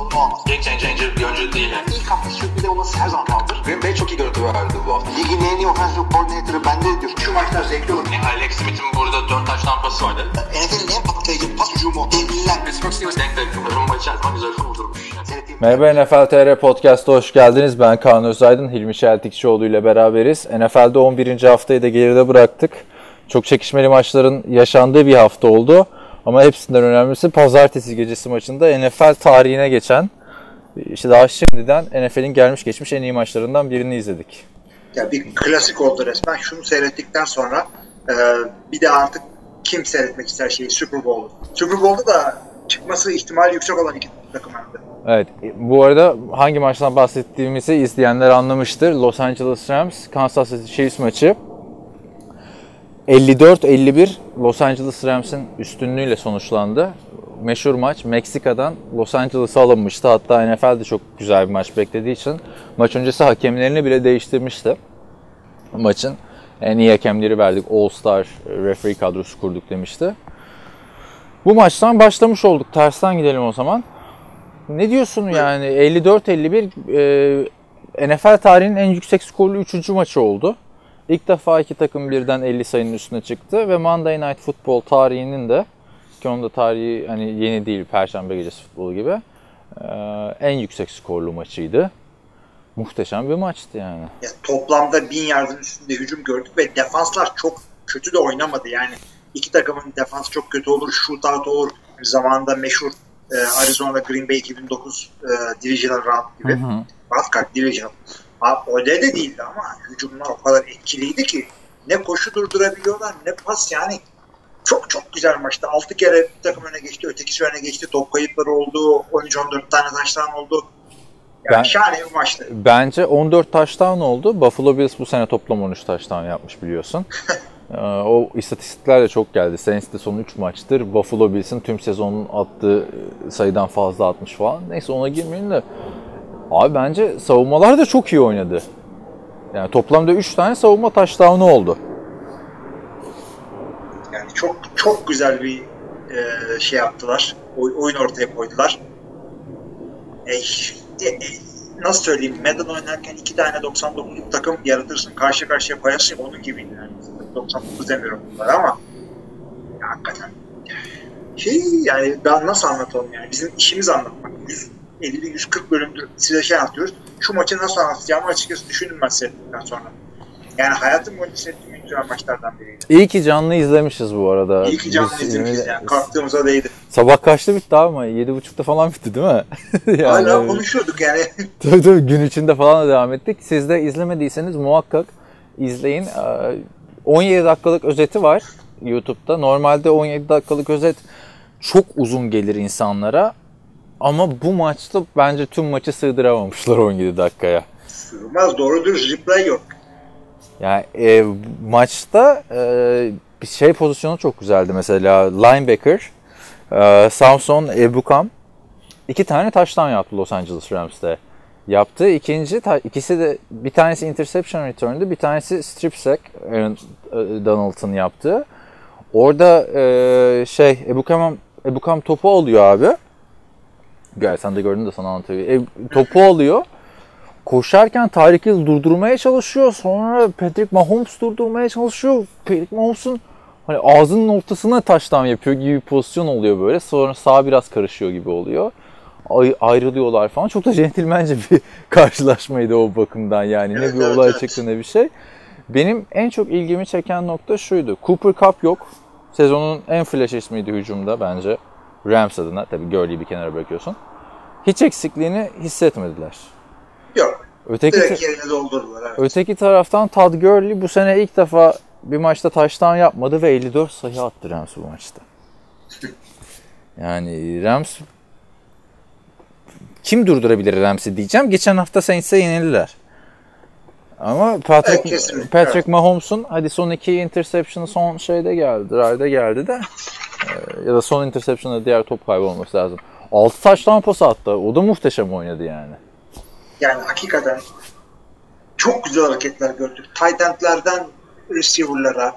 sorunu olmaz. Game changer bir oyuncu değil yani. İlk hafta sürpriz olması her zaman kaldır. Green Bay çok iyi görüntü verdi bu hafta. Ligin en iyi offensive coordinator'ı bende diyor. Şu maçlar zevkli olur. Yani Alex Smith'in burada 4 taş tampası vardı. NFL'in en patlayıcı pas hücumu. Devliler. Pittsburgh Steelers denk denk. Rumba içerisinde güzel kurdurmuş. Yani. Seyrettiğim Merhaba NFL TR Podcast'a hoş geldiniz. Ben Kaan Özaydın, Hilmi Çeltikçioğlu ile beraberiz. NFL'de 11. haftayı da geride bıraktık. Çok çekişmeli maçların yaşandığı bir hafta oldu. Ama hepsinden önemlisi pazartesi gecesi maçında NFL tarihine geçen, işte daha şimdiden NFL'in gelmiş geçmiş en iyi maçlarından birini izledik. Ya bir klasik oldu resmen. Şunu seyrettikten sonra e, bir de artık kim seyretmek ister şeyi Super Bowl'u. Super Bowl'da da çıkması ihtimali yüksek olan iki takım hem. Evet, bu arada hangi maçtan bahsettiğimizi izleyenler anlamıştır. Los Angeles Rams, Kansas City Chiefs maçı. 54-51 Los Angeles Rams'in üstünlüğüyle sonuçlandı. Meşhur maç Meksika'dan Los Angeles'a alınmıştı. Hatta NFL de çok güzel bir maç beklediği için maç öncesi hakemlerini bile değiştirmişti. Maçın en iyi hakemleri verdik. All Star referee kadrosu kurduk demişti. Bu maçtan başlamış olduk. Tersten gidelim o zaman. Ne diyorsun yani 54-51 e, NFL tarihinin en yüksek skorlu 3. maçı oldu. İlk defa iki takım birden 50 sayının üstüne çıktı ve Monday Night Football tarihinin de ki onun da tarihi hani yeni değil Perşembe gecesi futbolu gibi en yüksek skorlu maçıydı. Muhteşem bir maçtı yani. Ya, toplamda bin yardın üstünde hücum gördük ve defanslar çok kötü de oynamadı. Yani iki takımın defansı çok kötü olur, shootout olur. Zamanında meşhur e, Arizona Green Bay 2009 e, Divisional Round gibi. Hı hı. Wildcard Divisional. Abi, öyle de değildi ama hücumlar o kadar etkiliydi ki ne koşu durdurabiliyorlar ne pas yani çok çok güzel maçtı. 6 kere bir takım öne geçti, ötekisi öne geçti. Top kayıpları oldu. 13-14 tane taştan oldu. Yani Ben- şahane bir maçtı. Bence 14 taştan oldu. Buffalo Bills bu sene toplam 13 taştan yapmış biliyorsun. Ee, o istatistikler de çok geldi. Saints'te son 3 maçtır. Buffalo Bills'in tüm sezonun attığı sayıdan fazla atmış falan. Neyse ona girmeyin de. Abi bence savunmalar da çok iyi oynadı. Yani toplamda 3 tane savunma touchdown'u oldu. Yani çok çok güzel bir e, şey yaptılar. Oy- oyun ortaya koydular. E, e, e, nasıl söyleyeyim? Madden oynarken iki tane 99'luk takım yaratırsın. Karşı karşıya koyarsın. Onun gibi yani. 99 demiyorum bunlara ama ya, hakikaten şey yani ben nasıl anlatalım yani bizim işimiz anlatmak. 150-140 bölümdür size şey anlatıyoruz. Şu maçı nasıl anlatacağımı açıkçası düşündüm ben seyrettikten sonra. Yani hayatım boyunca seyrettiğim en güzel maçlardan biriydi. İyi ki canlı izlemişiz bu arada. İyi ki canlı Biz- izlemişiz yani. Kalktığımıza değdi. Sabah kaçta bitti abi ama 7.30'da falan bitti değil mi? Yani- Hala konuşuyorduk yani. Tabii tabii gün içinde falan da devam ettik. Siz de izlemediyseniz muhakkak izleyin. Ee, 17 dakikalık özeti var YouTube'da. Normalde 17 dakikalık özet çok uzun gelir insanlara. Ama bu maçta bence tüm maçı sığdıramamışlar 17 dakikaya. Sığmaz doğru dürüst replay yok. Yani e, maçta e, bir şey pozisyonu çok güzeldi mesela linebacker e, Samson Ebukam iki tane taştan yaptı Los Angeles Rams'te. Yaptı. İkinci ikisi de bir tanesi interception return'du, bir tanesi strip sack Aaron e, Donald'ın yaptığı. Orada e, şey Ebukam Ebukam topu alıyor abi. Gel sen de gördün de sana anlatayım. E, topu alıyor koşarken Tyreek Hill durdurmaya çalışıyor. Sonra Patrick Mahomes durdurmaya çalışıyor. Patrick Mahomes'un hani ağzının ortasına taştan yapıyor gibi bir pozisyon oluyor böyle. Sonra sağ biraz karışıyor gibi oluyor. Ay- ayrılıyorlar falan. Çok da centilmence bir karşılaşmaydı o bakımdan yani. Ne bir olay çıktı ne bir şey. Benim en çok ilgimi çeken nokta şuydu. Cooper Cup yok. Sezonun en flash ismiydi hücumda bence. Rams adına. Tabii Gurley'i bir kenara bırakıyorsun. Hiç eksikliğini hissetmediler. Yok. Öteki Direkt yerine doldurdular. Evet. Öteki taraftan Todd Gurley bu sene ilk defa bir maçta taştan yapmadı ve 54 sayı attı Rams bu maçta. Yani Rams kim durdurabilir Rams'i diyeceğim. Geçen hafta Saints'e yenildiler. Ama Patrick, Evet, kesinlikle. Patrick Mahomes'un hadi son iki interception'ı son şeyde geldi, drive'da geldi de e, ya da son interception'da diğer top kaybı olması lazım. 6 taştan pas attı. O da muhteşem oynadı yani. Yani hakikaten çok güzel hareketler gördük. Tight endlerden receiver'lara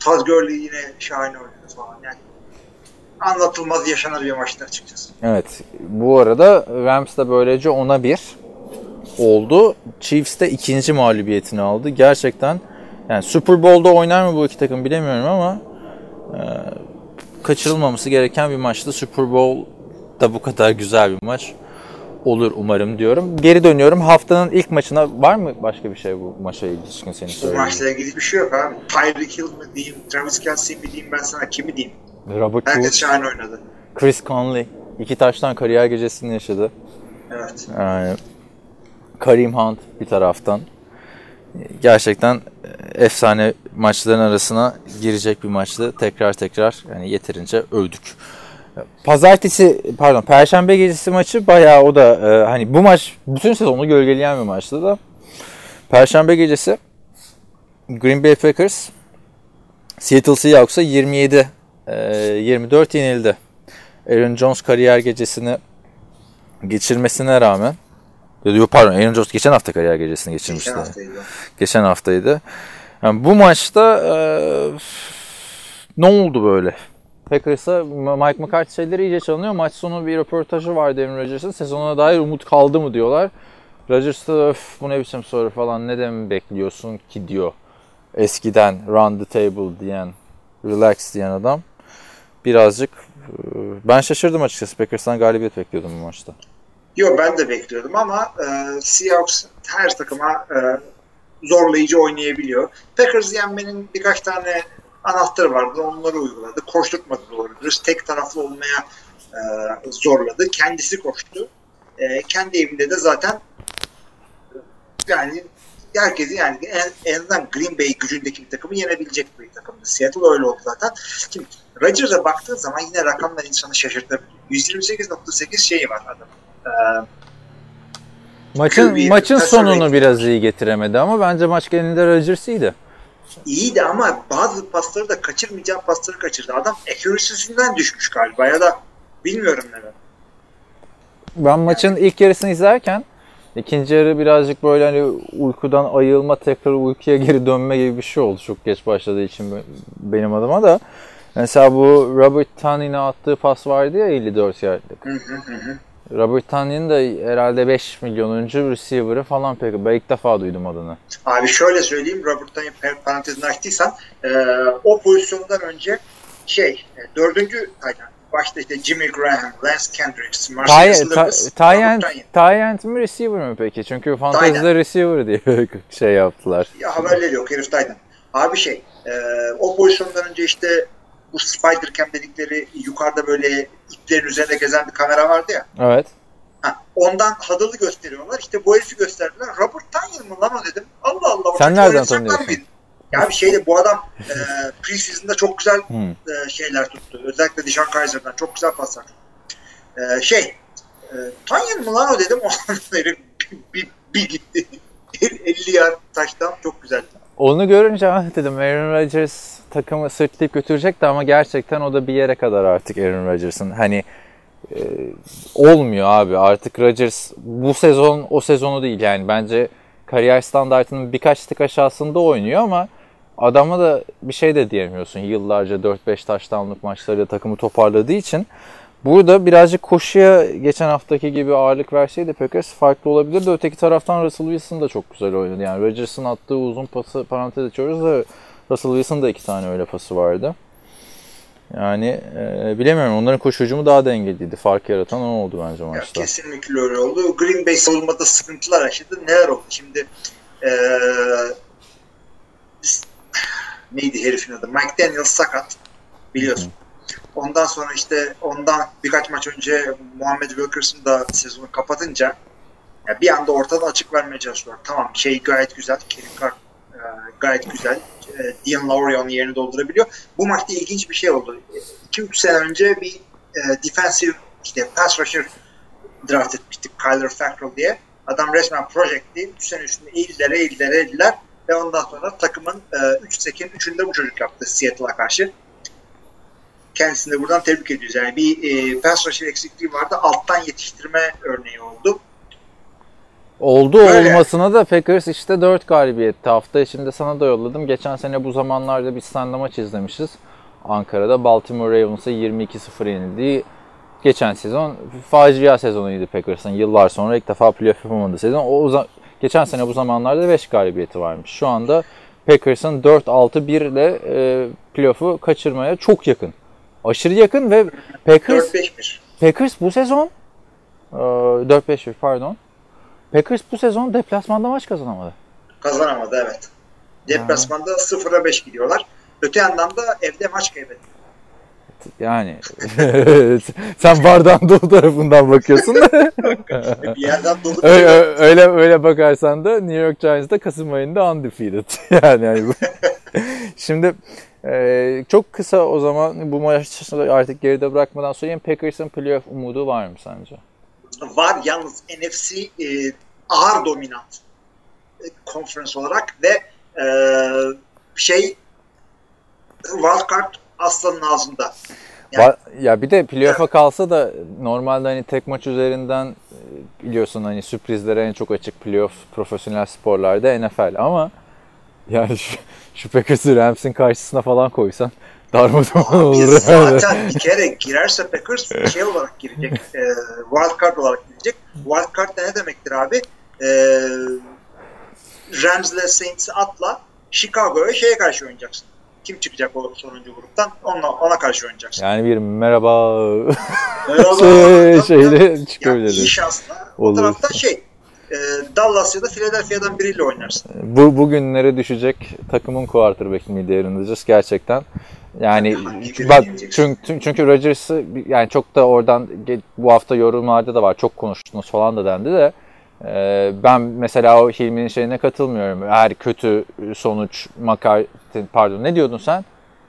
Todd Gurley yine şahane oynadı falan. Yani anlatılmaz yaşanır bir maçtı açıkçası. Evet. Bu arada Rams da böylece ona bir oldu. Chiefs de ikinci mağlubiyetini aldı. Gerçekten yani Super Bowl'da oynar mı bu iki takım bilemiyorum ama e, kaçırılmaması gereken bir maçtı. Super Bowl da bu kadar güzel bir maç olur umarım diyorum. Geri dönüyorum. Haftanın ilk maçına var mı başka bir şey bu maça ilişkin senin Bu söylediğin? maçla ilgili bir şey yok abi. Tyreek Hill mi diyeyim, Travis Kelsey mi diyeyim ben sana kimi diyeyim. Robert Herkes şahane oynadı. Chris Conley. iki taştan kariyer gecesini yaşadı. Evet. Yani Kareem Hunt bir taraftan. Gerçekten e, efsane maçların arasına girecek bir maçtı. Tekrar tekrar yani yeterince övdük. Pazartesi pardon Perşembe gecesi maçı bayağı o da e, hani bu maç bütün sezonu gölgeleyen bir maçtı da. Perşembe gecesi Green Bay Packers Seattle Seahawks'a 27 e, 24 yenildi. Aaron Jones kariyer gecesini geçirmesine rağmen Yok pardon Aaron Jones geçen hafta kariyer gecesini geçirmişti. Geçen haftaydı. Geçen haftaydı. Yani bu maçta e, ne oldu böyle? Packers'a Mike McCarthy şeyleri iyice çalınıyor. Maç sonu bir röportajı vardı Aaron Rodgers'ın. Sezona dair umut kaldı mı diyorlar. Rodgers da öf bu ne biçim soru falan ne mi bekliyorsun ki diyor. Eskiden run the table diyen, relax diyen adam. Birazcık e, ben şaşırdım açıkçası. Packers'tan galibiyet bekliyordum bu maçta. Yok ben de bekliyordum ama e, Seahawks her takıma e, zorlayıcı oynayabiliyor. Packers yenmenin birkaç tane anahtarı vardı. Onları uyguladı. Koşturtmadı doğru dürüst. Tek taraflı olmaya e, zorladı. Kendisi koştu. E, kendi evinde de zaten yani herkesi yani en, en azından Green Bay gücündeki bir takımı yenebilecek bir takımdı. Seattle öyle oldu zaten. Şimdi Rodgers'a baktığın zaman yine rakamlar insanı şaşırtabiliyor. 128.8 şeyi var adam. Ee, Maçın QB, maçın sonunu biraz iyi getiremedi ama bence maç genelinde Rodgers iyiydi. iyiydi ama bazı pasları da kaçırmayacağı pasları kaçırdı. Adam accuracy'sinden düşmüş galiba ya da bilmiyorum neden. Ben maçın ilk yarısını izlerken ikinci yarı birazcık böyle hani uykudan ayılma tekrar uykuya geri dönme gibi bir şey oldu. Çok geç başladığı için be- benim adıma da. Mesela bu Robert Tonyan'e attığı pas vardı ya 54 yardlık. Hı hı hı hı. Robert Tonyan da herhalde 5 milyonuncu receiver'ı falan peki. Ben ilk defa duydum adını. Abi şöyle söyleyeyim Robert'tan par- parantezini açtıysan e, o pozisyondan önce şey e, dördüncü aynen başta işte Jimmy Graham, Lance Kendricks, Marcellus Lewis, Tyent Robert. Tyent mi receiver mi peki? Çünkü fantezide receiver diye şey yaptılar. Ya haberleri yok herif Taylan. Abi şey e, o pozisyondan önce işte bu Spider Cam dedikleri yukarıda böyle iplerin üzerinde gezen bir kamera vardı ya. Evet. Ha, ondan Huddle'ı gösteriyorlar. İşte bu herifi gösterdiler. Robert Tonyan mı lan o dedim. Allah Allah. Sen nereden tanıyorsun? Ya bir şeyde bu adam e, preseason'da çok güzel Hmm. e, şeyler tuttu. Özellikle Dishon Kaiser'dan çok güzel paslar. E, şey e, Tonyan mı lan o dedim. Ondan bir, bir, bir gitti. 50 yard taştan çok güzeldi. Onu görünce ah dedim Aaron Rodgers takımı sırtlayıp götürecekti ama gerçekten o da bir yere kadar artık Aaron Rodgers'ın. Hani e, olmuyor abi artık Rodgers bu sezon o sezonu değil yani bence kariyer standartının birkaç tık aşağısında oynuyor ama adama da bir şey de diyemiyorsun. Yıllarca 4-5 taştanlık maçlarıyla takımı toparladığı için Burada birazcık koşuya geçen haftaki gibi ağırlık verseydi Packers farklı olabilirdi. Öteki taraftan Russell Wilson da çok güzel oynadı. Yani Rodgers'ın attığı uzun pası parantez açıyoruz da Russell Wilson'ın da iki tane öyle pası vardı. Yani e, bilemiyorum. Onların koşu hücumu daha dengeliydi. Fark yaratan o oldu bence Ya maçta. kesinlikle öyle oldu. Green Bay savunmada sıkıntılar yaşadı. Neler oldu? Şimdi eee, neydi herifin adı? Mike Daniels sakat. Biliyorsun. Ondan sonra işte ondan birkaç maç önce Muhammed Wilkerson da sezonu kapatınca ya bir anda ortadan açık vermeye çalışıyorlar. Tamam şey gayet güzel. Kerim Clark e, gayet güzel. E, Dean onun yerini doldurabiliyor. Bu maçta ilginç bir şey oldu. 2-3 sene önce bir e, defensive işte pass rusher draft etmiştik Kyler Fackrell diye. Adam resmen projekti. 3 sene üstünde eğildiler, eğildiler, eğildiler ve ondan sonra takımın 3 e, sekin 3'ünde bu çocuk yaptı Seattle'a karşı. Kendisini de buradan tebrik ediyoruz. Yani bir e, pass rusher eksikliği vardı. Alttan yetiştirme örneği oldu. Oldu Öyle. olmasına da Packers işte 4 galibiyetti. Hafta içinde sana da yolladım. Geçen sene bu zamanlarda biz seninle maç izlemişiz. Ankara'da Baltimore Ravens'a 22-0 yenildiği geçen sezon facia sezonuydu Packers'ın. Yıllar sonra ilk defa playoff yapamadığı sezon. O geçen sene bu zamanlarda 5 galibiyeti varmış. Şu anda Packers'ın 4-6-1 ile e, playoff'u kaçırmaya çok yakın. Aşırı yakın ve Packers 4-5-1. Packers bu sezon e, 4-5 pardon. Packers bu sezon deplasmanda maç kazanamadı. Kazanamadı evet. Deplasmanda 0'a 5 gidiyorlar. Öte yandan da evde maç kaybetti. Yani sen bardağın dolu tarafından bakıyorsun da Bir yerden dolu öyle, öyle öyle bakarsan da New York Giants'da Kasım ayında undefeated. yani, yani bu. Şimdi e, çok kısa o zaman bu maçı artık geride bırakmadan söyleyeyim. Packers'ın playoff umudu var mı sence? Var. Yalnız NFC e, ağır dominant e, konferans olarak ve e, şey wildcard aslanın ağzında. Yani- ya bir de playoff'a kalsa da normalde hani tek maç üzerinden e, biliyorsun hani sürprizlere en çok açık playoff profesyonel sporlarda NFL ama yani şu, şu Packers'ı Rams'in karşısına falan koysan darmadağın olur. Biz zaten bir kere girerse Packers şey olarak girecek. E, wildcard olarak girecek. Wildcard da ne demektir abi? E, Rams'le Saints'i atla Chicago'ya şeye karşı oynayacaksın. Kim çıkacak o sonuncu gruptan? Onunla, ona karşı oynayacaksın. Yani bir merhaba Merhaba. şey, şeyle Yani iyi şansla. O tarafta şey e, Dallas ya da Philadelphia'dan biriyle oynarsın. Bu bugünlere düşecek takımın quarterback miydi Aaron Rodgers gerçekten. Yani bak çünkü çünkü Rodgers'ı yani çok da oradan bu hafta yorumlarda da var. Çok konuştunuz falan da dendi de e, ben mesela o Hilmi'nin şeyine katılmıyorum. Eğer kötü sonuç McCarthy pardon ne diyordun sen?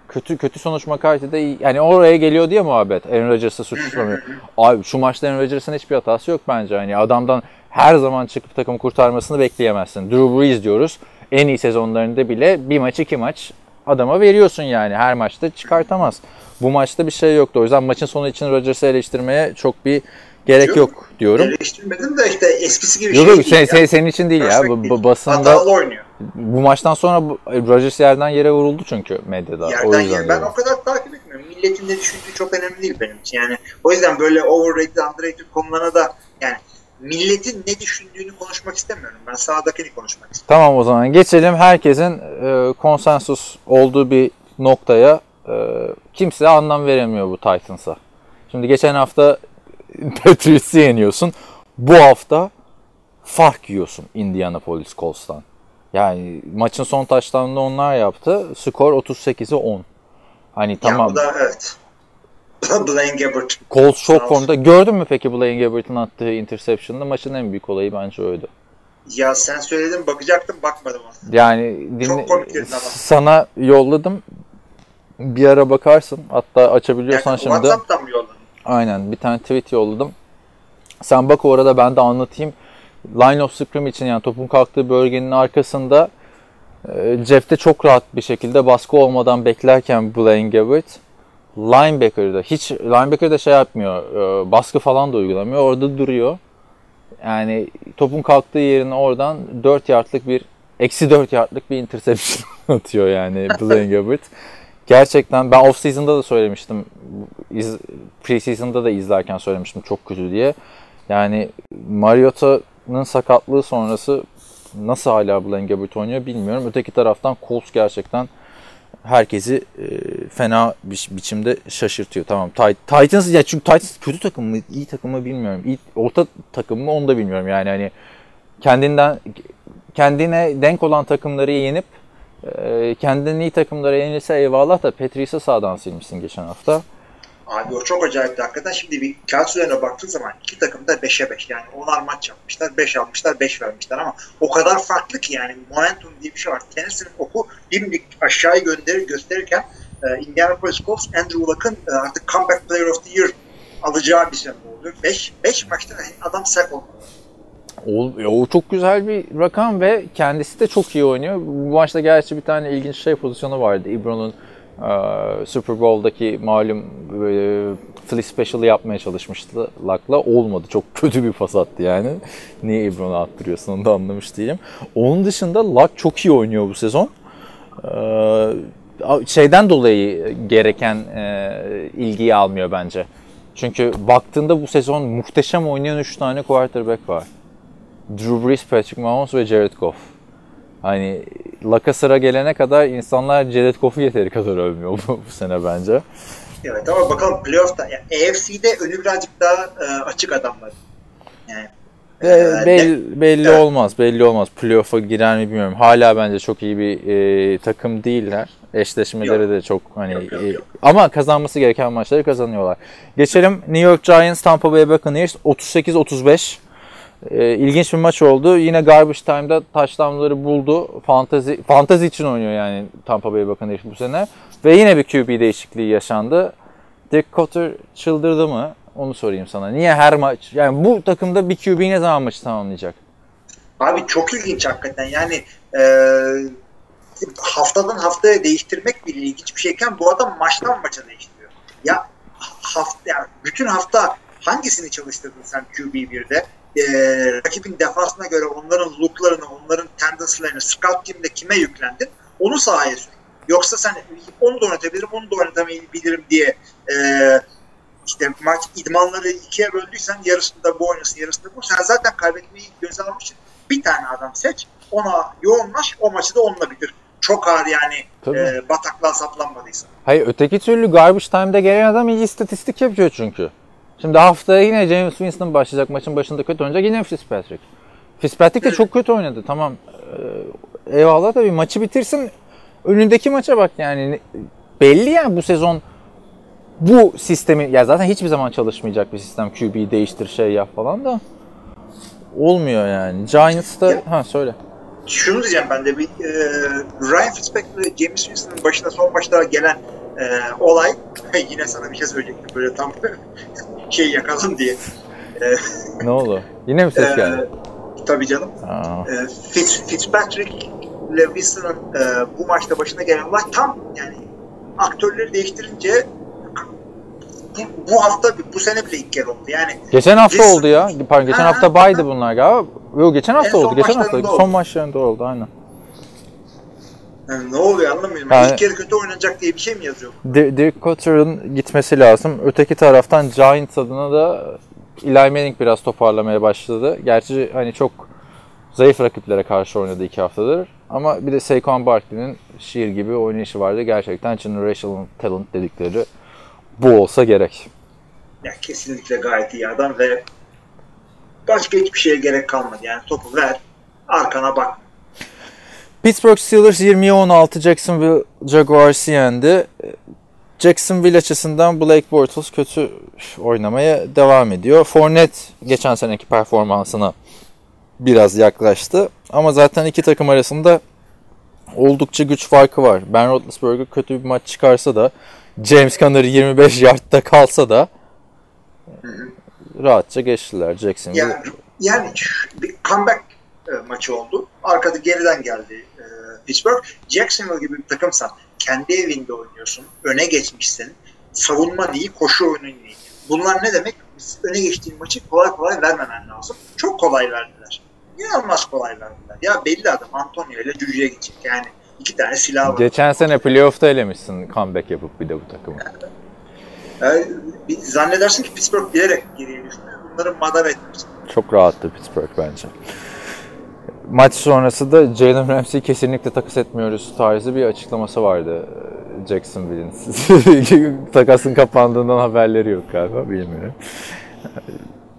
Kötü kötü sonuç McCarthy'de iyi. Yani oraya geliyor diye muhabbet. Aaron Rodgers'ı suçlamıyor. Abi şu maçta Aaron Rodgers'ın hiçbir hatası yok bence. Hani adamdan her zaman çıkıp takım kurtarmasını bekleyemezsin. Drew Brees diyoruz. En iyi sezonlarında bile bir maç iki maç adama veriyorsun yani. Her maçta çıkartamaz. Bu maçta bir şey yoktu. O yüzden maçın sonu için Rodgers'ı eleştirmeye çok bir gerek Yok. yok diyorum. Eleştirmedim de işte eskisi gibi Yok şey yok değil sen, ya. sen- senin için değil ya. Perfect Bu, basında Hatalı oynuyor. bu maçtan sonra bu- Rodgers yerden yere vuruldu çünkü medyada. o Yerden yüzden yere. Ben o kadar takip etmiyorum. Milletin ne düşündüğü çok önemli değil benim için. Yani o yüzden böyle overrated, underrated konularına da yani milletin ne düşündüğünü konuşmak istemiyorum. Ben sahadakini konuşmak istiyorum. Tamam o zaman geçelim herkesin e, konsensus olduğu bir noktaya. E, kimse anlam veremiyor bu Titans'a. Şimdi geçen hafta Patriots'ı yeniyorsun. Bu hafta fark yiyorsun Indianapolis Colts'tan. Yani maçın son taşlarını onlar yaptı. Skor 38'e 10. Hani tamam. Ya bu da evet. Blaine Gabbert. Colts çok formda. Gördün mü peki Blaine Gabbert'ın attığı interception'da maçın en büyük olayı bence oydu. Ya sen söyledin bakacaktım bakmadım ona. Yani dinle, Çok komik dedin ama. sana yolladım. Bir ara bakarsın. Hatta açabiliyorsan Yani şimdi. WhatsApp'tan mı yolladın? Aynen bir tane tweet yolladım. Sen bak orada ben de anlatayım. Line of scrimmage için yani topun kalktığı bölgenin arkasında e, Jeff'te çok rahat bir şekilde baskı olmadan beklerken Blaine Gabbert linebacker'da hiç linebacker'da şey yapmıyor. e, baskı falan da uygulamıyor. Orada duruyor. Yani topun kalktığı yerine oradan 4 yardlık bir eksi 4 yardlık bir interception atıyor yani Blaine Gabbert. Gerçekten ben off season'da da söylemiştim. İz, preseason'da da izlerken söylemiştim çok kötü diye. Yani Mariota'nın sakatlığı sonrası nasıl hala Blaine Gabbert oynuyor bilmiyorum. Öteki taraftan Colts gerçekten herkesi e, fena bir biçimde şaşırtıyor. Tamam Tit- Titans ya çünkü Titans kötü takım mı iyi takım mı bilmiyorum. İyi, orta takım mı onu da bilmiyorum. Yani hani kendinden kendine denk olan takımları yenip e, kendine iyi takımlara yenilse eyvallah da Patrice'i sağdan silmişsin geçen hafta. Abi o çok acayipti hakikaten. Şimdi bir kağıt üzerine baktığı zaman iki takım da 5'e 5. Yani onar maç yapmışlar. 5 almışlar, 5 vermişler ama o kadar farklı ki yani momentum diye bir şey var. Tennessee'nin oku dimdik aşağıya gönderir gösterirken e, Indianapolis Colts Andrew Luck'ın e, artık Comeback Player of the Year alacağı bir sene oldu. 5 5 maçta adam sack oldu. O, o çok güzel bir rakam ve kendisi de çok iyi oynuyor. Bu maçta gerçi bir tane ilginç şey pozisyonu vardı. Ebron'un e, Super Bowl'daki malum e, Philly Special'ı yapmaya çalışmıştı Luck'la. Olmadı. Çok kötü bir pas attı yani. Niye Ebron'u attırıyorsun onu da anlamış değilim. Onun dışında Luck çok iyi oynuyor bu sezon. Ee, şeyden dolayı gereken e, ilgiyi almıyor bence. Çünkü baktığında bu sezon muhteşem oynayan 3 tane quarterback var. Drew Brees, Patrick Mahomes ve Jared Goff. Hani Laka sıra gelene kadar insanlar Jared Goff'u yeteri kadar övmüyor bu, bu sene bence. Evet ama bakalım playoff'ta yani AFC'de önü birazcık daha e, açık adamlar. Yani Ee, e, belli, belli Evet. olmaz, belli olmaz. Playoff'a girer mi bilmiyorum. Hala bence çok iyi bir e, takım değiller. Eşleşmeleri Yok. de çok hani Yok, yok, iyi. yok. ama kazanması gereken maçları kazanıyorlar. Geçelim New York Giants Tampa Bay Buccaneers 38-35. E, ilginç bir maç oldu. Yine garbage time'da touchdown'ları buldu. Fantazi fantazi için oynuyor yani Tampa Bay Buccaneers bu sene. Ve yine bir QB değişikliği yaşandı. Dirk Cotter çıldırdı mı? Onu sorayım sana. Niye her maç? Yani bu takımda bir QB ne zaman maçı tamamlayacak? Abi çok ilginç hakikaten. Yani e, haftadan haftaya değiştirmek bile ilginç bir şeyken bu adam maçtan maça değiştiriyor. Ya hafta yani bütün hafta hangisini çalıştırdın sen QB1'de? E, rakibin defansına göre onların looklarını, onların tendency'lerini, scout team'de kime yüklendin? Onu sahaya sür. Yoksa sen onu da oynatabilirim, onu da oynatamayabilirim diye e, işte maç idmanları ikiye böldüysen yarısında bu oynasın, yarısında bu. Sen zaten kaybetmeyi göze almışsın. Bir tane adam seç, ona yoğunlaş, o maçı da onunla bitir. Çok ağır yani Tabii. e, bataklığa saplanmadıysa. Hayır öteki türlü garbage time'da gelen adam iyi istatistik yapıyor çünkü. Şimdi haftaya yine James Winston başlayacak maçın başında kötü oynayacak yine Fitzpatrick. Fitzpatrick de çok kötü oynadı tamam. Ee, eyvallah da bir maçı bitirsin. Önündeki maça bak yani. Belli yani bu sezon bu sistemi ya zaten hiçbir zaman çalışmayacak bir sistem. QB'yi değiştir şey yap falan da olmuyor yani. Giants'ta Ya- ha söyle. Şunu diyeceğim ben de bir e, Ryan Fitzpatrick ve James Winston'ın başına son başta gelen e, olay yine sana bir şey söyleyecektim böyle tam şey yakalım diye. Ne oldu? Yine mi ses E, geldi? tabii canım. E, Fitz, Fitzpatrick ile Winston'ın e, bu maçta başına gelen olay tam yani aktörleri değiştirince bu, bu hafta bu sene bile ilk kere oldu. Yani Geçen hafta Biz- oldu ya. Pardon geçen Ha, hafta ha, baydı bunlar galiba. Yok geçen hafta oldu. Geçen hafta maçlarında son oldu. maçlarında oldu aynen. Yani ne oluyor anlamıyorum. Yani- İlk kere kötü oynanacak diye bir şey mi yazıyor? Di- Dirk Cotter'ın gitmesi lazım. Öteki taraftan Giants adına da Eli Manning biraz toparlamaya başladı. Gerçi hani çok zayıf rakiplere karşı oynadı iki haftadır. Ama bir de Saquon Barkley'nin şiir gibi oynayışı vardı. Gerçekten generational talent dedikleri bu olsa gerek. Ya kesinlikle gayet iyi adam ve başka hiçbir şeye gerek kalmadı. Yani topu ver, arkana bak. Pittsburgh Steelers 20'ye 16 Jacksonville Jaguars'ı yendi. Jacksonville açısından Blake Bortles kötü oynamaya devam ediyor. Fournette geçen seneki performansına biraz yaklaştı. Ama zaten iki takım arasında oldukça güç farkı var. Ben Roethlisberger kötü bir maç çıkarsa da James Conner 25 yardta kalsa da rahatça geçtiler Jacksonville. Yani, yani bir comeback e, maçı oldu. Arkada geriden geldi Pittsburgh. Jacksonville gibi bir takımsan kendi evinde oynuyorsun. Öne geçmişsin. Savunman iyi, koşu oyunun iyi. Bunlar ne demek? Öne geçtiğin maçı kolay kolay vermemen lazım. Çok kolay verdiler. İnanılmaz kolay verdiler. Ya belli adam Antonio ile Cüce'ye gidecek. Yani iki tane silah var. Geçen sene playoff'ta elemişsin comeback yapıp bir de bu takımı. Yani bir- zannedersin ki Pittsburgh bilerek geriye düştü. Bunları madar etmiş. Çok rahattı Pittsburgh bence. Maç sonrası da Jalen Ramsey'i kesinlikle takas etmiyoruz tarzı bir açıklaması vardı e, Jacksonville'in. Takasın kapandığından haberleri yok galiba bilmiyorum.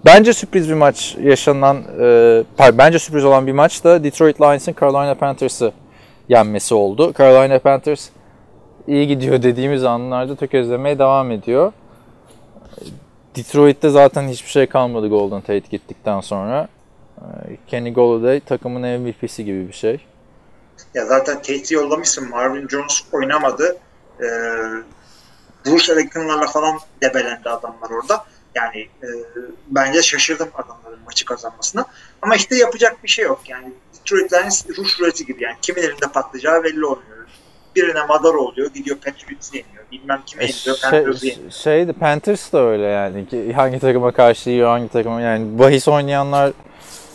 Bence sürpriz bir maç yaşanan, e, bence sürpriz olan bir maç da Detroit Lions'ın Carolina Panthers'ı yenmesi oldu. Carolina Panthers iyi gidiyor dediğimiz anlarda tökezlemeye devam ediyor. Detroit'te zaten hiçbir şey kalmadı Golden Tate gittikten sonra. Kenny Golladay takımın MVP'si gibi bir şey. Ya zaten Tate'i yollamışsın. Marvin Jones oynamadı. Ee, Bruce Ellington'larla falan debelendi adamlar orada. Yani e, bence şaşırdım adamların maçı kazanmasına. Ama işte yapacak bir şey yok. Yani Detroit Lions ruş ruleti gibi yani. Kimin elinde patlayacağı belli olmuyor. birine madara oluyor. Gidiyor Patriots'ı yeniyor. Bilmem kime E, yeniyor. şey, Panthers'ı yeniyor. şeydi Panthers da öyle yani. Hangi takıma karşı yiyor, hangi takıma yani bahis oynayanlar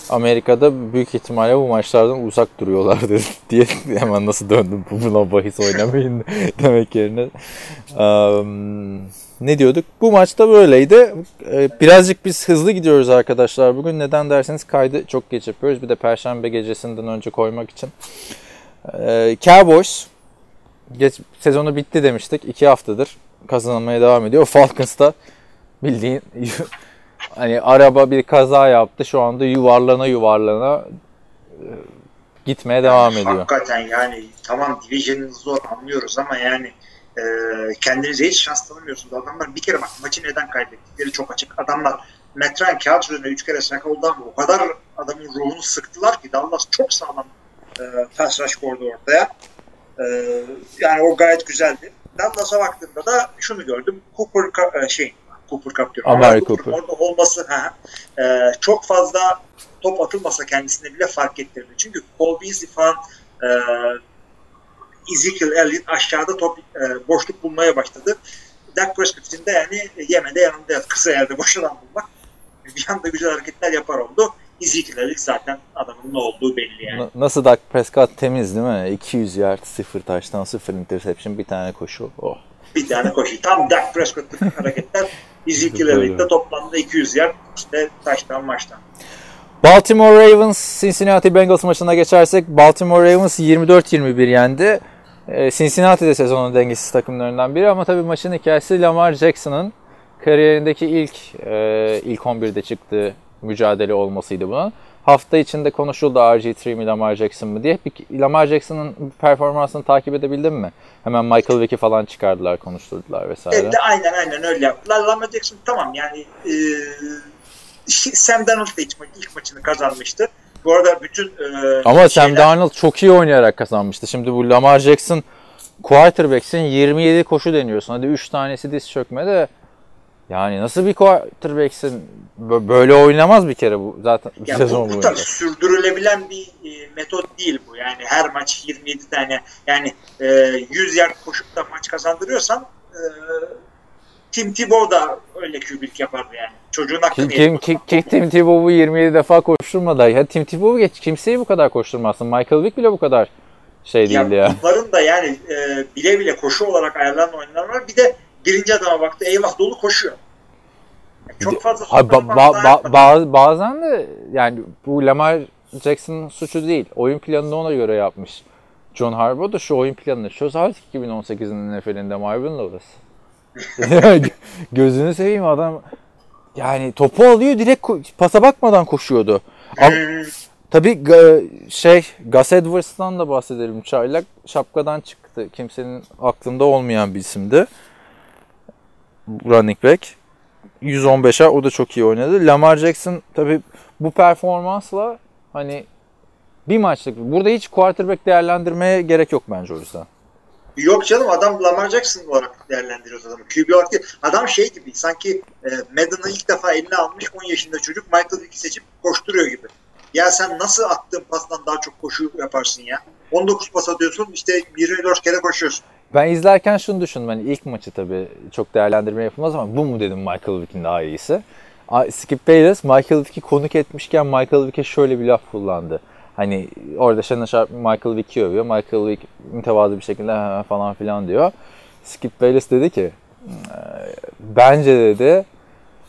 Amerika'da büyük ihtimalle bu maçlardan uzak duruyorlardı diye hemen nasıl döndüm buna bahis oynamayın demek yerine. Um, ne diyorduk? Bu maçta böyleydi. Ee, Birazcık biz hızlı gidiyoruz arkadaşlar bugün. Neden derseniz kaydı çok geç yapıyoruz. Bir de Perşembe gecesinden önce koymak için. Ee, Cowboys geç, sezonu bitti demiştik. iki haftadır kazanmaya devam ediyor. Falcons da bildiğin hani araba bir kaza yaptı. Şu anda yuvarlana yuvarlana e, gitmeye devam ediyor. Hakikaten yani tamam division'ın zor anlıyoruz ama yani e, kendinize hiç şans tanımıyorsunuz. Adamlar bir kere bak maçı neden kaybettikleri çok açık. Adamlar Matt Ryan kağıt üzerinde 3 kere sack oldu ama o kadar adamın ruhunu sıktılar ki Dallas çok sağlam e, pass rush koydu ortaya. E, yani o gayet güzeldi. Dallas'a baktığımda da şunu gördüm. Cooper e, şey Cooper Cup diyorum. Amari Cooper. Orada olması ha, e, çok fazla top atılmasa kendisine bile fark ettirdi. Çünkü Cole Beasley falan e, Ezekiel Elliott aşağıda top e, boşluk bulmaya başladı. Dak Prescott için de yani yemede yanında yat. Kısa yerde boş alan bulmak. Bir anda güzel hareketler yapar oldu. Ezekiel Elliott zaten adamın ne olduğu belli yani. Na- Nasıl Dak Prescott temiz değil mi? 200 yard, 0 taştan, 0 interception, bir tane koşu. Oh. Bir tane koşu. Tam Dak Prescott'lık hareketler. Ezekiel Elliott'ta toplamda 200 yer işte taştan maçtan. Baltimore Ravens Cincinnati Bengals maçına geçersek Baltimore Ravens 24-21 yendi. Ee, Cincinnati de sezonun dengesiz takımlarından biri ama tabii maçın hikayesi Lamar Jackson'ın kariyerindeki ilk e, ilk 11'de çıktığı mücadele olmasıydı bunun. Hafta içinde konuşuldu RG3 mi Lamar Jackson mı diye. Lamar Jackson'ın performansını takip edebildin mi? Hemen Michael Vick'i falan çıkardılar, konuşturdular vesaire. Evet, aynen aynen öyle yaptılar. Lamar Jackson tamam yani e, Sam Darnold da ilk, ma- ilk maçını kazanmıştı. Bu arada bütün e, Ama Sam şeyler- Darnold çok iyi oynayarak kazanmıştı. Şimdi bu Lamar Jackson quarterback'sin 27 koşu deniyorsun. Hadi 3 tanesi diz çökme de yani nasıl bir quarterback'sin? Bö- Böyle oynamaz bir kere bu zaten Ya sezon bu, bu tabii sürdürülebilen bir e, metot değil bu. Yani her maç 27 tane yani e, 100 yer koşup da maç kazandırıyorsan e, Tim Tebow da öyle kübük yapardı yani. Çocuğun hakkını Kim, kim, kim, Tim Tebow'u 27 defa koşturmadı. Ya Tim Tebow'u geç kimseyi bu kadar koşturmazsın. Michael Vick bile bu kadar şey değildi ya. Bunların da yani e, bile bile koşu olarak ayarlanan oyunlar var. Bir de birinci adama baktı eyvah dolu koşuyor. Yani çok fazla Abi, ba- ba- ba- bazen de yani bu Lamar Jackson'ın suçu değil. Oyun planını ona göre yapmış. John Harbaugh da şu oyun planını çöz artık 2018'in NFL'inde Marvin Lewis. Gözünü seveyim adam yani topu alıyor direkt pasa bakmadan koşuyordu. Ama, tabii ga- şey Gus Edwards'tan da bahsedelim. Çaylak şapkadan çıktı. Kimsenin aklında olmayan bir isimdi. Running back. 115'e o da çok iyi oynadı. Lamar Jackson tabii bu performansla hani bir maçlık. Burada hiç quarterback değerlendirmeye gerek yok bence o yüzden. Yok canım adam Lamar Jackson olarak değerlendiriyoruz adamı. QB olarak. Adam şey gibi sanki e, Madden'ı ilk defa eline almış 10 yaşında çocuk Michael Vick'i seçip koşturuyor gibi. Ya sen nasıl attığın pastan daha çok koşu yaparsın ya? 19 pas atıyorsun işte 24 kere koşuyorsun. Ben izlerken şunu düşündüm. Hani ilk maçı tabii çok değerlendirme yapılmaz ama bu mu dedim Michael Vick'in daha iyisi. Skip Bayless Michael Vick'i konuk etmişken Michael Vick'e şöyle bir laf kullandı. Hani orada Shannon Sharp Michael Vick'i övüyor. Michael Vick mütevazı bir şekilde "Ha, falan filan diyor. Skip Bayless dedi ki "Eee, bence dedi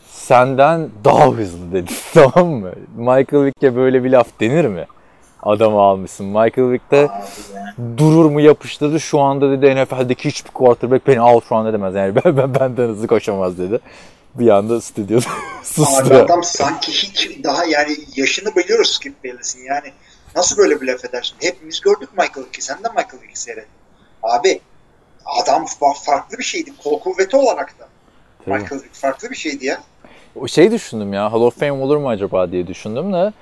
senden daha hızlı dedi tamam mı? Michael Vick'e böyle bir laf denir mi? Adamı almışsın. Michael Vick de durur mu yapıştırdı. Şu anda dedi NFL'deki hiçbir quarterback beni out run edemez. Yani ben, ben benden hızlı koşamaz dedi. Bir anda stüdyoda sustu. adam sanki hiç daha yani yaşını biliyoruz Skip Bayless'in yani. Nasıl böyle bir laf edersin? Hepimiz gördük Michael Vick'i. Sen de Michael Vick'i seyret. Abi adam fa- farklı bir şeydi. Kol kuvveti olarak da. Tabii. Michael Vick farklı bir şeydi ya. O şey düşündüm ya Hall of Fame olur mu acaba diye düşündüm de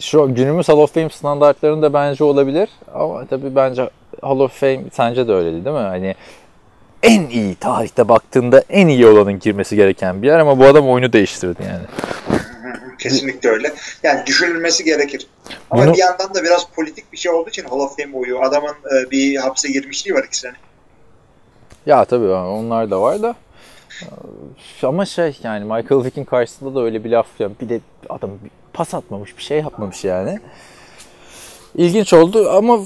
şu günümüz Hall of Fame standartlarında bence olabilir ama tabii bence Hall of Fame sence de öyle değil mi? Hani en iyi tarihte baktığında en iyi olanın girmesi gereken bir yer ama bu adam oyunu değiştirdi yani. Kesinlikle öyle. Yani düşünülmesi gerekir. Ama Bunu- bir yandan da biraz politik bir şey olduğu için Hall of Fame oyu. Adamın e, bir hapse girmişliği var iki sene. Ya tabii onlar da var da. Ee, Ama şey yani Michael Vick'in karşısında da öyle bir laf ya bir de adam pas atmamış bir şey yapmamış yani. İlginç oldu ama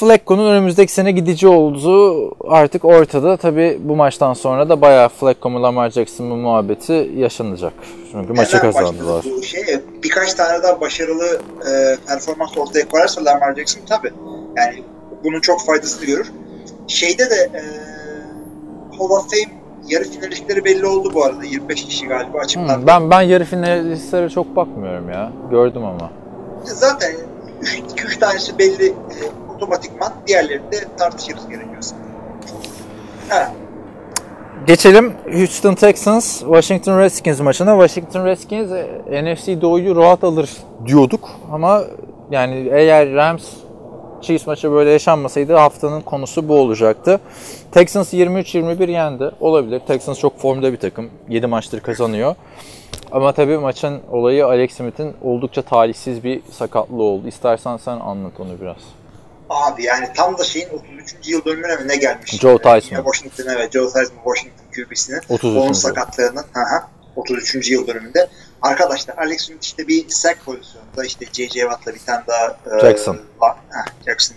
Flacco'nun önümüzdeki sene gidici olduğu artık ortada. Tabii bu maçtan sonra da bayağı Flacco mu Lamar Jackson mu muhabbeti yaşanacak. Çünkü maçı kazandılar. Bu şey, birkaç tane daha başarılı e, performans ortaya koyarsa Lamar Jackson tabii. Yani bunun çok faydasını görür. Şeyde de e, Hall of Fame yarı finalistleri belli oldu bu arada. 25 kişi galiba açıklandı. Hmm, ben ben yarı finalistlere çok bakmıyorum ya. Gördüm ama. Zaten 2-3 tanesi belli e, otomatikman. Diğerlerini de tartışırız gerekiyorsa. Ha, Geçelim Houston Texans Washington Redskins maçına. Washington Redskins e, NFC Doğu'yu rahat alır diyorduk ama yani eğer Rams Chiefs maçı böyle yaşanmasaydı haftanın konusu bu olacaktı. Texans 23-21 yendi. Olabilir. Texans çok formda bir takım. 7 maçtır kazanıyor. Ama tabii maçın olayı Alex Smith'in oldukça talihsiz bir sakatlığı oldu. İstersen sen anlat onu biraz. abi yani tam da şeyin 33. yıl dönümüne mi ne gelmiş? Joe Theismann. Yine Washington evet. Joe Theismann Washington QB'sinin. 33. Onun sakatlığının hı hı, 33. yıl dönümünde. Arkadaşlar Alex Smith işte bir sack pozisyonunda işte J.J. Watt'la bir tane daha e, Jackson. Heh, Jackson.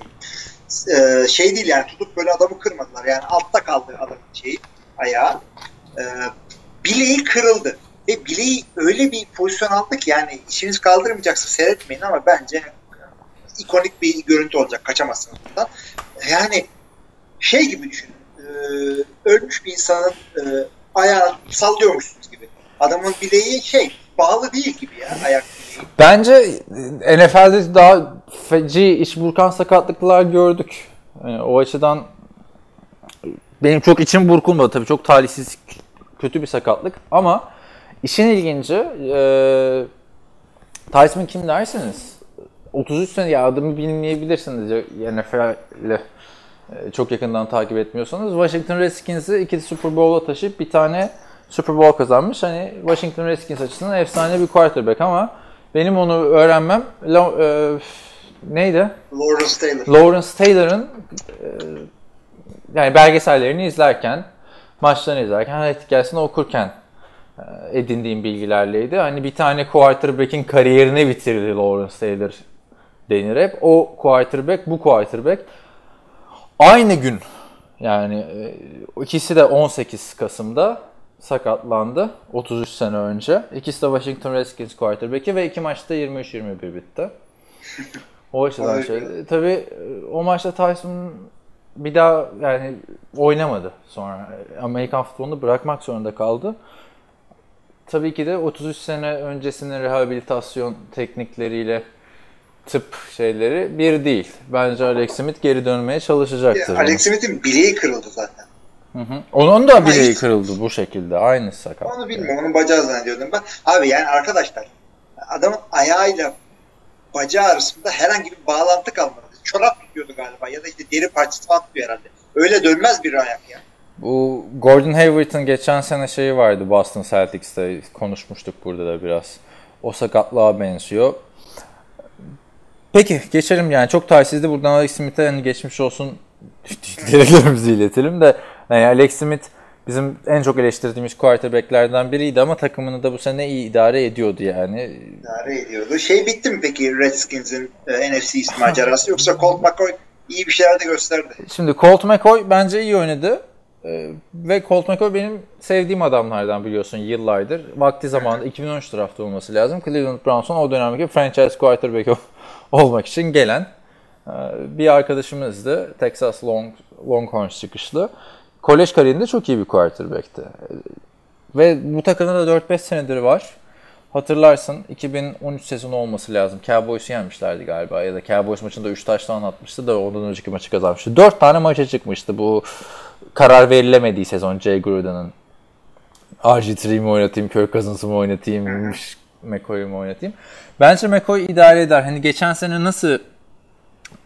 E, şey değil yani tutup böyle adamı kırmadılar. Yani altta kaldı adamın şeyi ayağı. E, bileği kırıldı. Ve bileği öyle bir pozisyon aldı ki yani işiniz kaldırmayacaksa seyretmeyin ama bence ikonik bir görüntü olacak. Kaçamazsınız bundan. Yani şey gibi düşünün. E, ölmüş bir insanın e, ayağını sallıyormuşsunuz. Adamın bileği şey bağlı değil gibi ya ayak. Bence NFL'de daha feci iç burkan sakatlıklar gördük. Yani o açıdan benim çok içim burkulmadı tabii çok talihsiz kötü bir sakatlık ama işin ilginci e, Tyson kim derseniz 33 sene ya adımı bilmeyebilirsiniz NFL'le e, çok yakından takip etmiyorsanız Washington Redskins'i iki Super Bowl'a taşıyıp bir tane Super Bowl kazanmış. Hani Washington Redskins açısından efsane bir quarterback ama benim onu öğrenmem Lo- e, neydi? Lawrence Taylor. Lawrence Taylor'ın e, yani belgesellerini izlerken, maçlarını izlerken, hayat hikayesini okurken e, edindiğim bilgilerleydi. Hani bir tane quarterback'in kariyerini bitirdi Lawrence Taylor denir hep. O quarterback, bu quarterback aynı gün yani e, ikisi de 18 Kasım'da sakatlandı 33 sene önce. İkisi de Washington Redskins quarterback'i ve iki maçta 23-21 bitti. O açıdan şey. Tabii e, o maçta Tyson bir daha yani oynamadı sonra. Amerikan futbolunu bırakmak zorunda kaldı. Tabii ki de 33 sene öncesinin rehabilitasyon teknikleriyle tıp şeyleri bir değil. Bence Alex Smith geri dönmeye çalışacaktır. Alex Smith'in bileği kırıldı zaten. Hı hı. Onun da bileği hiç- kırıldı bu şekilde. Aynı sakat. Onu bilmiyorum. Onun bacağı zannediyordum ben. Abi yani arkadaşlar adamın ayağıyla bacağı arasında herhangi bir bağlantı kalmadı. Çorap tutuyordu galiba ya da işte deri parçası falan tutuyor herhalde. Öyle dönmez bir ayak ya. Bu Gordon Hayward'ın geçen sene şeyi vardı Boston Celtics'te konuşmuştuk burada da biraz. O sakatlığa benziyor. Peki geçelim yani çok talihsizdi. Buradan Alex Smith'e hani geçmiş olsun dileklerimizi iletelim de yani Alex Smith bizim en çok eleştirdiğimiz quarterback'lerden biriydi ama takımını da bu sene iyi idare ediyordu yani. İdare ediyordu. Şey bitti mi peki Redskins'in e, NFC East macerası yoksa Colt McCoy iyi bir şeyler de gösterdi. Şimdi Colt McCoy bence iyi oynadı. Ee, ve Colt McCoy benim sevdiğim adamlardan biliyorsun yıllardır. Vakti zamanında 2013 draftı olması lazım. Cleveland Browns'un o dönemki franchise quarterback ol- olmak için gelen e, bir arkadaşımızdı. Texas Long, Longhorns çıkışlı. Kolej kariyerinde çok iyi bir quarterback'ti. Ve bu takımda da 4-5 senedir var. Hatırlarsın 2013 sezonu olması lazım. Cowboys'u yenmişlerdi galiba ya da Cowboys maçında 3 taştan atmıştı da ondan önceki maçı kazanmıştı. 4 tane maça çıkmıştı bu karar verilemediği sezon Jay Gruden'ın. RG3 mi oynatayım, Kirk Cousins'ı mı oynatayım, McCoy'u mu oynatayım. Bence McCoy idare eder. Hani geçen sene nasıl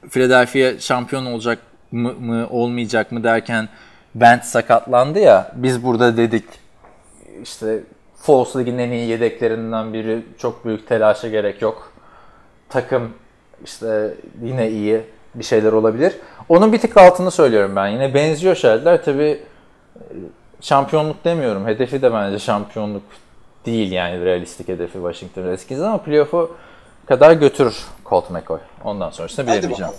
Philadelphia şampiyon olacak mı, mı olmayacak mı derken Bent sakatlandı ya biz burada dedik işte Falls Lig'in en iyi yedeklerinden biri. Çok büyük telaşa gerek yok. Takım işte yine iyi bir şeyler olabilir. Onun bir tık altını söylüyorum ben. Yine benziyor şeyler. Tabii e, şampiyonluk demiyorum. Hedefi de bence şampiyonluk değil yani realistik hedefi Washington Redskins ama playoff'u kadar götürür Colt McCoy. Ondan sonrasını bilemeyeceğim.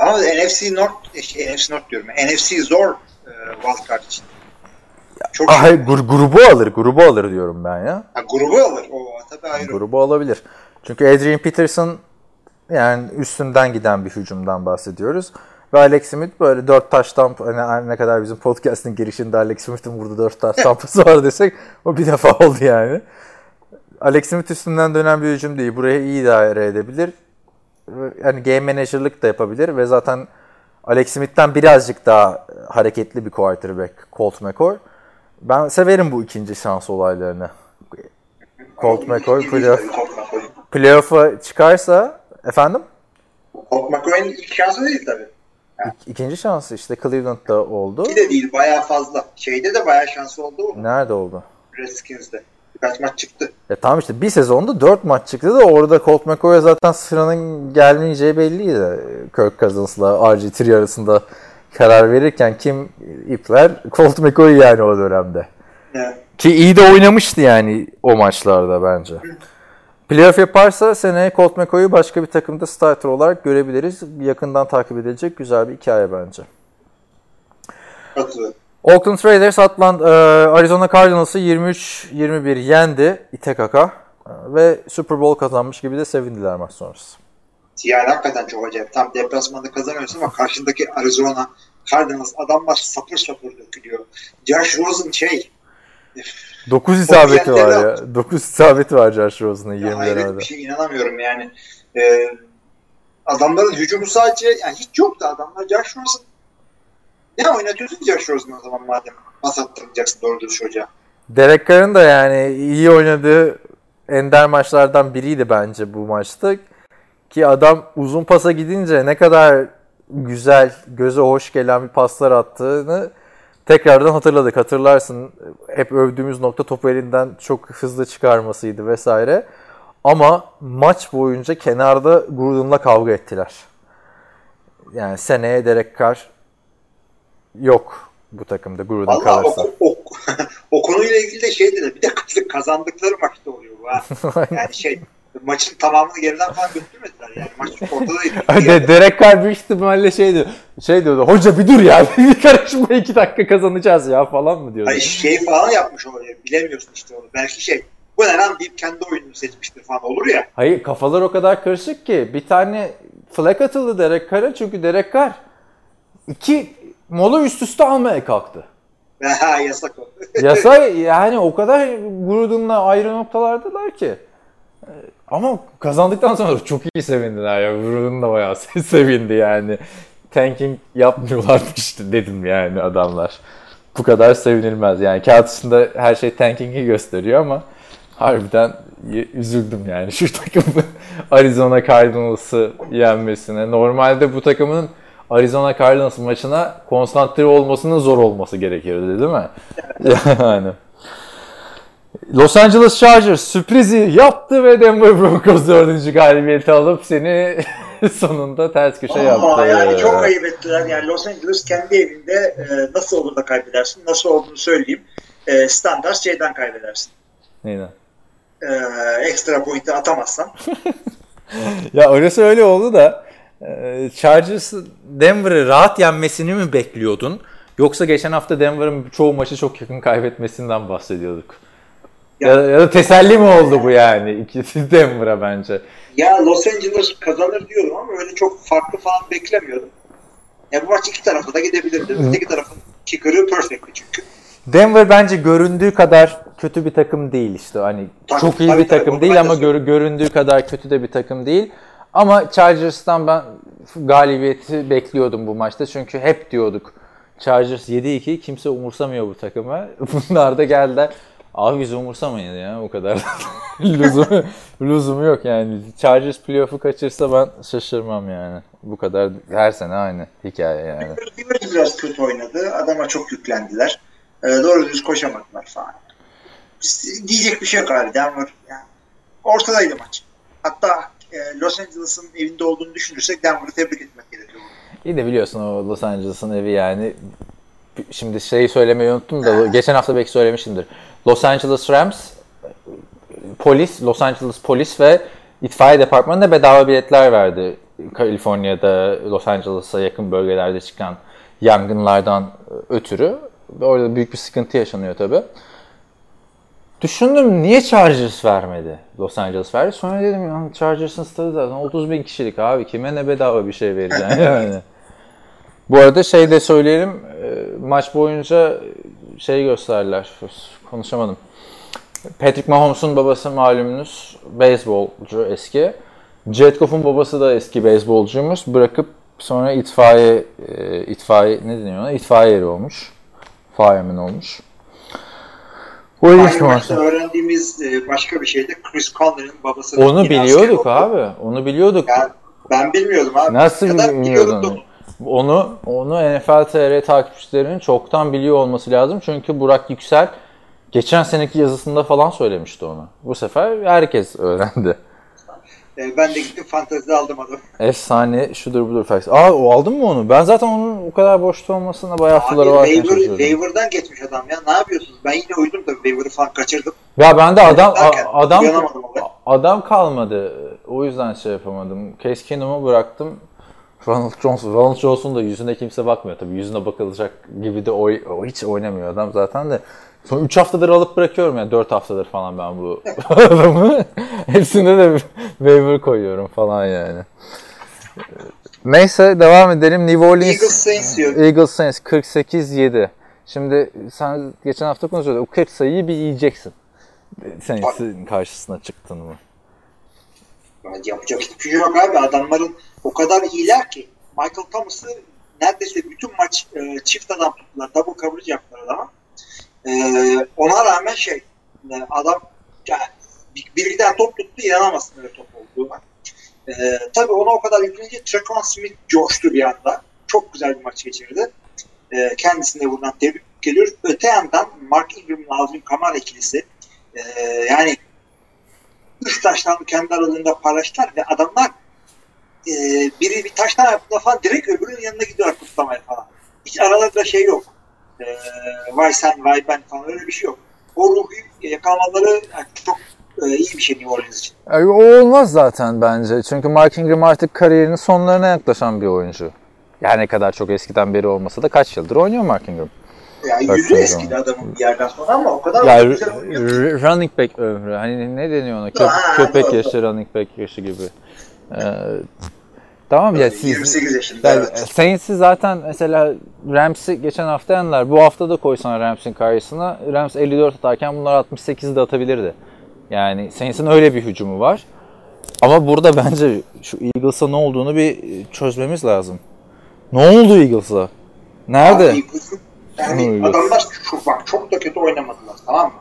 ama NFC North, şey, NFC North diyorum. NFC zor e, wildcard için. Çok Ay, gur- grubu alır, grubu alır diyorum ben ya. ha, grubu alır. O tabii ayrı. Grubu alabilir. Çünkü Adrian Peterson yani üstünden giden bir hücumdan bahsediyoruz. Ve Alex Smith böyle dört taş tamp hani ne kadar bizim podcast'ın girişinde Alex Smith'in burada dört taş tampası var desek o bir defa oldu yani. Alex Smith üstünden dönen bir hücum değil. Buraya iyi idare edebilir. Yani game manager'lık da yapabilir ve zaten Alex Smith'ten birazcık daha hareketli bir quarterback Colt McCoy. Ben severim bu ikinci şans olaylarını. Colt McCoy playoff, playoff'a çıkarsa efendim Colt McCoy'un ilk şansı değil tabii. ikinci şansı işte Cleveland'da oldu. İki de değil bayağı fazla. Şeyde de bayağı şansı oldu Nerede oldu? Redskins'de. Birkaç maç çıktı. Ya tamam işte bir sezonda 4 maç çıktı da orada Colt McCoy'a zaten sıranın gelmeyeceği belliydi. Kirk Cousins'la RG3 arasında karar verirken kim ipler? Colt McCoy yani o dönemde. Yani, Ki iyi de oynamıştı yani o maçlarda bence. Playoff yaparsa seneye Colt McCoy'u başka bir takımda starter olarak görebiliriz. Yakından takip edilecek güzel bir hikaye bence. katılıyorum. Oakland Raiders Atlanta, e, Arizona Cardinals'ı 23-21 yendi İTKK ve Super Bowl kazanmış gibi de sevindiler maç sonrası. Yani hakikaten çok acayip. Tam deplasmanda kazanıyorsun ama karşındaki Arizona Cardinals adamlar sapır sapır dökülüyor. Josh Rosen şey 9 isabeti var ya. 9 isabeti var Josh Rosen'ın ya 20 hayret bir şey inanamıyorum yani. Ee, adamların hücumu sadece yani hiç yoktu adamlar. Josh Rosen ne oynatıyorsun Josh Rosen'ı o zaman madem pas attırmayacaksın doğru düz çocuğa. Derek Carr'ın da yani iyi oynadığı ender maçlardan biriydi bence bu maçta. Ki adam uzun pasa gidince ne kadar güzel, göze hoş gelen bir paslar attığını tekrardan hatırladık. Hatırlarsın hep övdüğümüz nokta topu elinden çok hızlı çıkarmasıydı vesaire. Ama maç boyunca kenarda Gordon'la kavga ettiler. Yani seneye Derek Carr yok bu takımda Gordon Valla kalırsa. o, o, o konuyla ilgili de şey dedi. Bir de kazandıkları maçta oluyor bu ha. Yani şey maçın tamamını geriden falan götürmediler yani. Maç ortadaydı. De Derek Carr büyük ihtimalle şey diyor. Şey diyordu. Hoca bir dur ya. Bir karışma iki dakika kazanacağız ya falan mı diyordu. Hani şey falan yapmış oluyor. Bilemiyorsun işte onu. Belki şey bu ne lan deyip kendi oyununu seçmiştir falan olur ya. Hayır kafalar o kadar karışık ki bir tane flag atıldı Derek Carr'a çünkü Derek Carr iki mola üst üste almaya kalktı. Yasak o. Yasa yani o kadar Gordon'la ayrı noktalardılar ki. Ama kazandıktan sonra çok iyi sevindiler ya. Gordon da bayağı sevindi yani. Tanking yapmıyorlarmış dedim yani adamlar. Bu kadar sevinilmez. Yani kağıt üstünde her şey tanking'i gösteriyor ama harbiden üzüldüm yani şu takımın Arizona Cardinals'ı yenmesine. Normalde bu takımın Arizona Cardinals maçına konsantre olmasının zor olması gerekirdi değil mi? Yani. Los Angeles Chargers sürprizi yaptı ve Denver Broncos dördüncü galibiyeti alıp seni sonunda ters köşe yaptı. Ama yani çok ayıp ettiler. Yani Los Angeles kendi evinde e, nasıl olur da kaybedersin? Nasıl olduğunu söyleyeyim. E, standart şeyden kaybedersin. Neyden? E, ekstra pointi atamazsan. Ya orası öyle oldu da Chargers Denver'ı rahat yenmesini mi bekliyordun? Yoksa geçen hafta Denver'ın çoğu maçı çok yakın kaybetmesinden bahsediyorduk. Ya, Ya- ya da teselli mi oldu bu yani? İkisi Denver'a bence. Ya Los Angeles kazanır diyorum ama öyle çok farklı falan beklemiyordum. Ya bu maç iki tarafa da gidebilirdi. Öteki tarafın kicker'ı perfect'ti çünkü. Denver bence göründüğü kadar kötü bir takım değil işte. Hani Tabii, çok iyi tabii, bir takım tabii. değil ama gör- göründüğü kadar kötü de bir takım değil. Ama Chargers'tan ben galibiyeti bekliyordum bu maçta. Çünkü hep diyorduk Chargers 7-2 kimse umursamıyor bu takımı. Bunlar da geldiler. Abi biz umursamayın ya o kadar. lüzumu, lüzumu yok yani. Chargers playoff'u kaçırsa ben şaşırmam yani. Bu kadar her sene aynı hikaye yani. Rivers biraz kötü oynadı. Adama çok yüklendiler. E, doğru düz koşamadılar falan. diyecek bir şey yok abi. Denver yani ortadaydı maç. Hatta e, Los Angeles'ın evinde olduğunu düşünürsek Denver'ı tebrik etmek gerekiyor. İyi de biliyorsun o Los Angeles'ın evi yani şimdi şeyi söylemeyi unuttum da geçen hafta belki söylemişimdir. Los Angeles Rams polis, Los Angeles polis ve itfaiye departmanına bedava biletler verdi. Kaliforniya'da, Los Angeles'a yakın bölgelerde çıkan yangınlardan ötürü. Orada büyük bir sıkıntı yaşanıyor tabi. Düşündüm niye Chargers vermedi? Los Angeles verdi. Sonra dedim ya Chargers'ın stadı zaten 30 bin kişilik abi. Kime ne bedava bir şey vereceksin yani. Bu arada şey de söyleyelim. e, Maç boyunca şey gösterdiler. Konuşamadım. Patrick Mahomes'un babası malumunuz beyzbolcu eski. Jared Goff'un babası da eski beyzbolcuymuş. Bırakıp sonra itfaiye e, itfaiye ne deniyor ona? İtfaiye eri olmuş. Fireman olmuş. Bu maçta öğrendiğimiz e, başka bir şey de Chris Conner'ın babası. Onu biliyorduk abi. Onu biliyorduk. Yani ben bilmiyordum abi. Nasıl bilmiyordun? Onu onu NFL TR takipçilerinin çoktan biliyor olması lazım. Çünkü Burak Yüksel geçen seneki yazısında falan söylemişti onu. Bu sefer herkes öğrendi. E, ben de gittim fantezide aldım adamı. Efsane şudur budur facts. Aa o aldın mı onu? Ben zaten onun o kadar boşta olmasına bayağı Abi var. waiver, waiver'dan geçmiş adam ya. Ne yapıyorsunuz? Ben yine uydum da waiver'ı falan kaçırdım. Ya ben de adam Derken, a- adam adam kalmadı. O yüzden şey yapamadım. Case Keenum'u bıraktım. Ronald Johnson, Ronald Johnson da yüzüne kimse bakmıyor tabii. Yüzüne bakılacak gibi de oy, o hiç oynamıyor adam zaten de. Son 3 haftadır alıp bırakıyorum yani 4 haftadır falan ben bu adamı. Hepsinde de waiver koyuyorum falan yani. Neyse devam edelim. New Orleans Eagles Saints diyor. Eagles Saints 48-7. Şimdi sen geçen hafta konuşuyorduk. O 40 sayıyı bir yiyeceksin. Saints'in karşısına çıktın mı? Yani yapacak hiçbir şey yok abi. Adamların o kadar iyiler ki. Michael Thomas'ı neredeyse bütün maç e, çift adam tuttular. Double coverage yaptılar adama. Ona rağmen şey e, adam yani bir, bir top tuttu inanamazsın öyle top olduğuna. E, tabii ona o kadar yüklenince Trequan Smith coştu bir anda. Çok güzel bir maç geçirdi. E, kendisine buradan tebrik ediyoruz. Öte yandan Mark Ingram'ın Alvin Kamara ikilisi e, yani üç taştan kendi aralarında paylaştılar ve adamlar e, biri bir taştan yaptığında falan direkt öbürünün yanına gidiyor kutlamaya falan. Hiç aralarında şey yok. E, vay sen vay ben falan öyle bir şey yok. O ruhu yakalamaları yani çok e, iyi bir şey New Orleans için. E, o olmaz zaten bence. Çünkü Mark Ingram artık kariyerinin sonlarına yaklaşan bir oyuncu. Yani ne kadar çok eskiden beri olmasa da kaç yıldır oynuyor Mark Ingram. Yani Bak, yüzü eskidi adamın bir yerden sonra ama o kadar Ya güzel oynuyor. running back ömrü. Hani ne deniyor ona? Köp- Ha, köpek doğru. yaşı, running back yaşı gibi. Ee, tamam ya siz... 28 yaşında Yani evet. Saints'i zaten mesela Rams'i geçen hafta yendiler. Bu hafta da koysan Rams'in karşısına Rams 54 atarken bunlar 68 de atabilirdi. Yani Saints'in öyle bir hücumu var. Ama burada bence şu Eagles'a ne olduğunu bir çözmemiz lazım. Ne oldu Eagles'a? Nerede? Abi, Yani adamlar çok, bak çok da kötü oynamadılar tamam mı?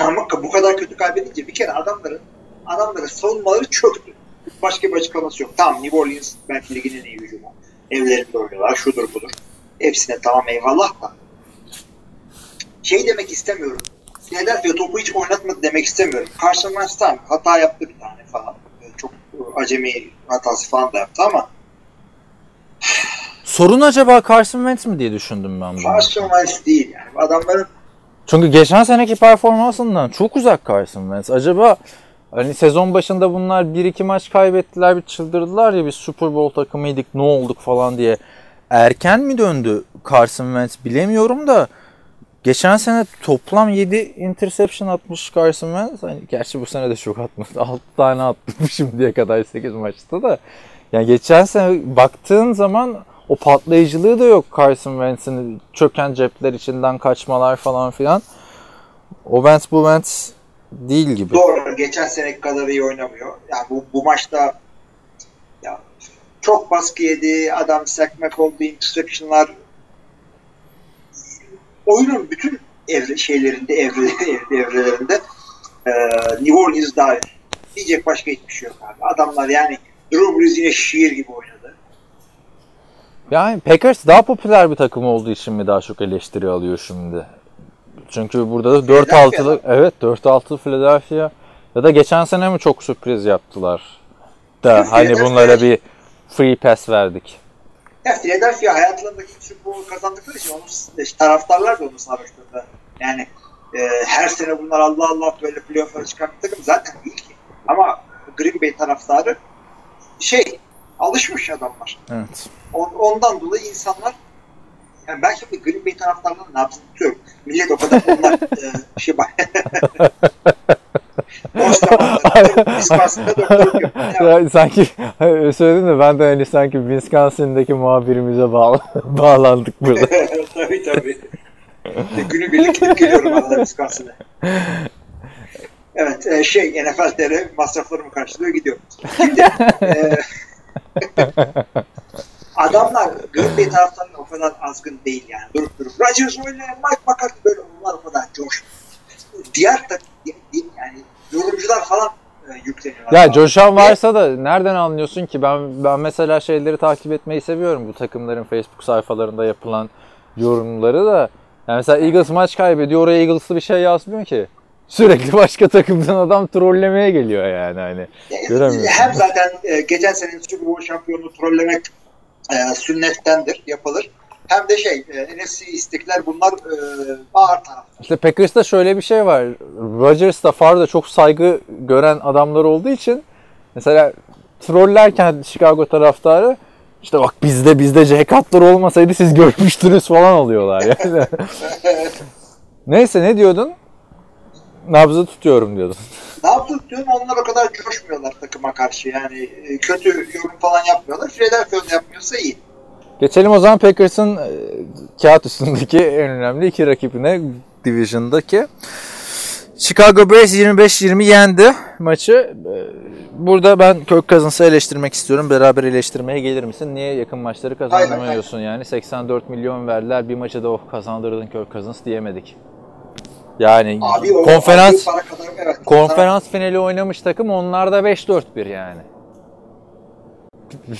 Ama bu kadar kötü kaybedince bir kere adamların adamların savunmaları çöktü. Başka bir açıklaması yok. Tamam New Orleans belki ligin en iyi hücumu. Evlerinde oynuyorlar. Şudur budur. Hepsine tamam eyvallah da. Şey demek istemiyorum. Philadelphia topu hiç oynatmadı demek istemiyorum. Carson Wentz tamam hata yaptı bir tane falan. Çok acemi hatası falan da yaptı ama Sorun acaba Carson Wentz mi diye düşündüm ben bunu. Carson Wentz değil yani. Adamların Çünkü geçen seneki performansından çok uzak Carson Wentz. Acaba hani sezon başında bunlar 1-2 maç kaybettiler bir çıldırdılar ya biz Super Bowl takımıydık ne olduk falan diye. Erken mi döndü Carson Wentz bilemiyorum da geçen sene toplam 7 interception atmış Carson Wentz. Hani gerçi bu sene de çok atmadı. 6 tane attı şimdiye kadar 8 maçta da. Yani geçen sene baktığın zaman o patlayıcılığı da yok Carson Wentz'in çöken cepler içinden kaçmalar falan filan. O Wentz bu Wentz değil gibi. Doğru. Geçen seneki kadar iyi oynamıyor. Yani bu, bu maçta ya, çok baskı yedi. Adam sekmek oldu. Interception'lar oyunun bütün evre, şeylerinde, evre, evre, evrelerinde e, New Orleans dahil. Diyecek başka hiçbir şey yok abi. Adamlar yani Drew Brees yine şiir gibi oynadı. Yani Packers daha popüler bir takım olduğu için mi daha çok eleştiri alıyor şimdi? Çünkü burada da 4-6'lı evet 4-6 Philadelphia ya da geçen sene mi çok sürpriz yaptılar. Da hani bunlara bir free pass verdik. Ya Philadelphia hayatlarındaki Super Bowl kazandıkları için onun işte taraftarlar da onu sarhoşladı. Yani e, her sene bunlar Allah Allah böyle playoff'lara çıkan bir takım zaten değil ki. Ama Green Bay taraftarı şey alışmış adamlar. Evet. On- ondan dolayı insanlar yani ben şimdi Green Bay taraftarlarının nabzını tutuyorum. Millet o kadar onlar e, şey bak. Boş Wisconsin'da Ya, sanki söyledin de ben de hani sanki Wisconsin'deki muhabirimize bağlı, bağlandık burada. tabii tabii. E, Günü birlik gidip geliyorum arada Wisconsin'e. Evet, e, şey NFL TR masraflarımı karşılıyor gidiyorum. Şimdi e, adamlar Green Bay taraftarları o kadar azgın değil yani. Durup durup Rodgers öyle, Mike McCarthy böyle onlar o kadar coş. Diğer takım yani yorumcular falan e, yükleniyorlar. Ya coşan varsa da nereden anlıyorsun ki? Ben ben mesela şeyleri takip etmeyi seviyorum. Bu takımların Facebook sayfalarında yapılan yorumları da. Yani mesela Eagles maç kaybediyor. Oraya Eagles'lı bir şey yazmıyor ki. Sürekli başka takımdan adam trollemeye geliyor yani hani. Göremiyorsun. Hem zaten e, geçen senenin Super Bowl şampiyonunu trollemek e, sünnettendir, yapılır. Hem de şey, e, NFC istekler bunlar e, ağır taraf. İşte Packers'ta şöyle bir şey var. Rodgers da Favre da çok saygı gören adamlar olduğu için mesela trollerken Chicago taraftarı işte bak bizde bizde C katlar olmasaydı siz görmüştünüz falan oluyorlar yani. Neyse ne diyordun? Nabzı tutuyorum diyordun. Yaptık diyorum onlar o kadar coşmuyorlar takıma karşı yani e, kötü yorum falan yapmıyorlar. Philadelphia'da yapmıyorsa iyi. Geçelim o zaman Packers'ın e, kağıt üstündeki en önemli iki rakibine Division'daki. Chicago Bears 25-20 yendi maçı. E, Burada ben Kirk Cousins'ı eleştirmek istiyorum. Beraber eleştirmeye gelir misin? Niye yakın maçları kazanamıyorsun yani? 84 milyon verdiler. Bir maçı da oh kazandırdın Kirk Cousins diyemedik. Yani Abi o konferans para kadar evet. konferans finali oynamış takım onlarda 5-4-1 yani.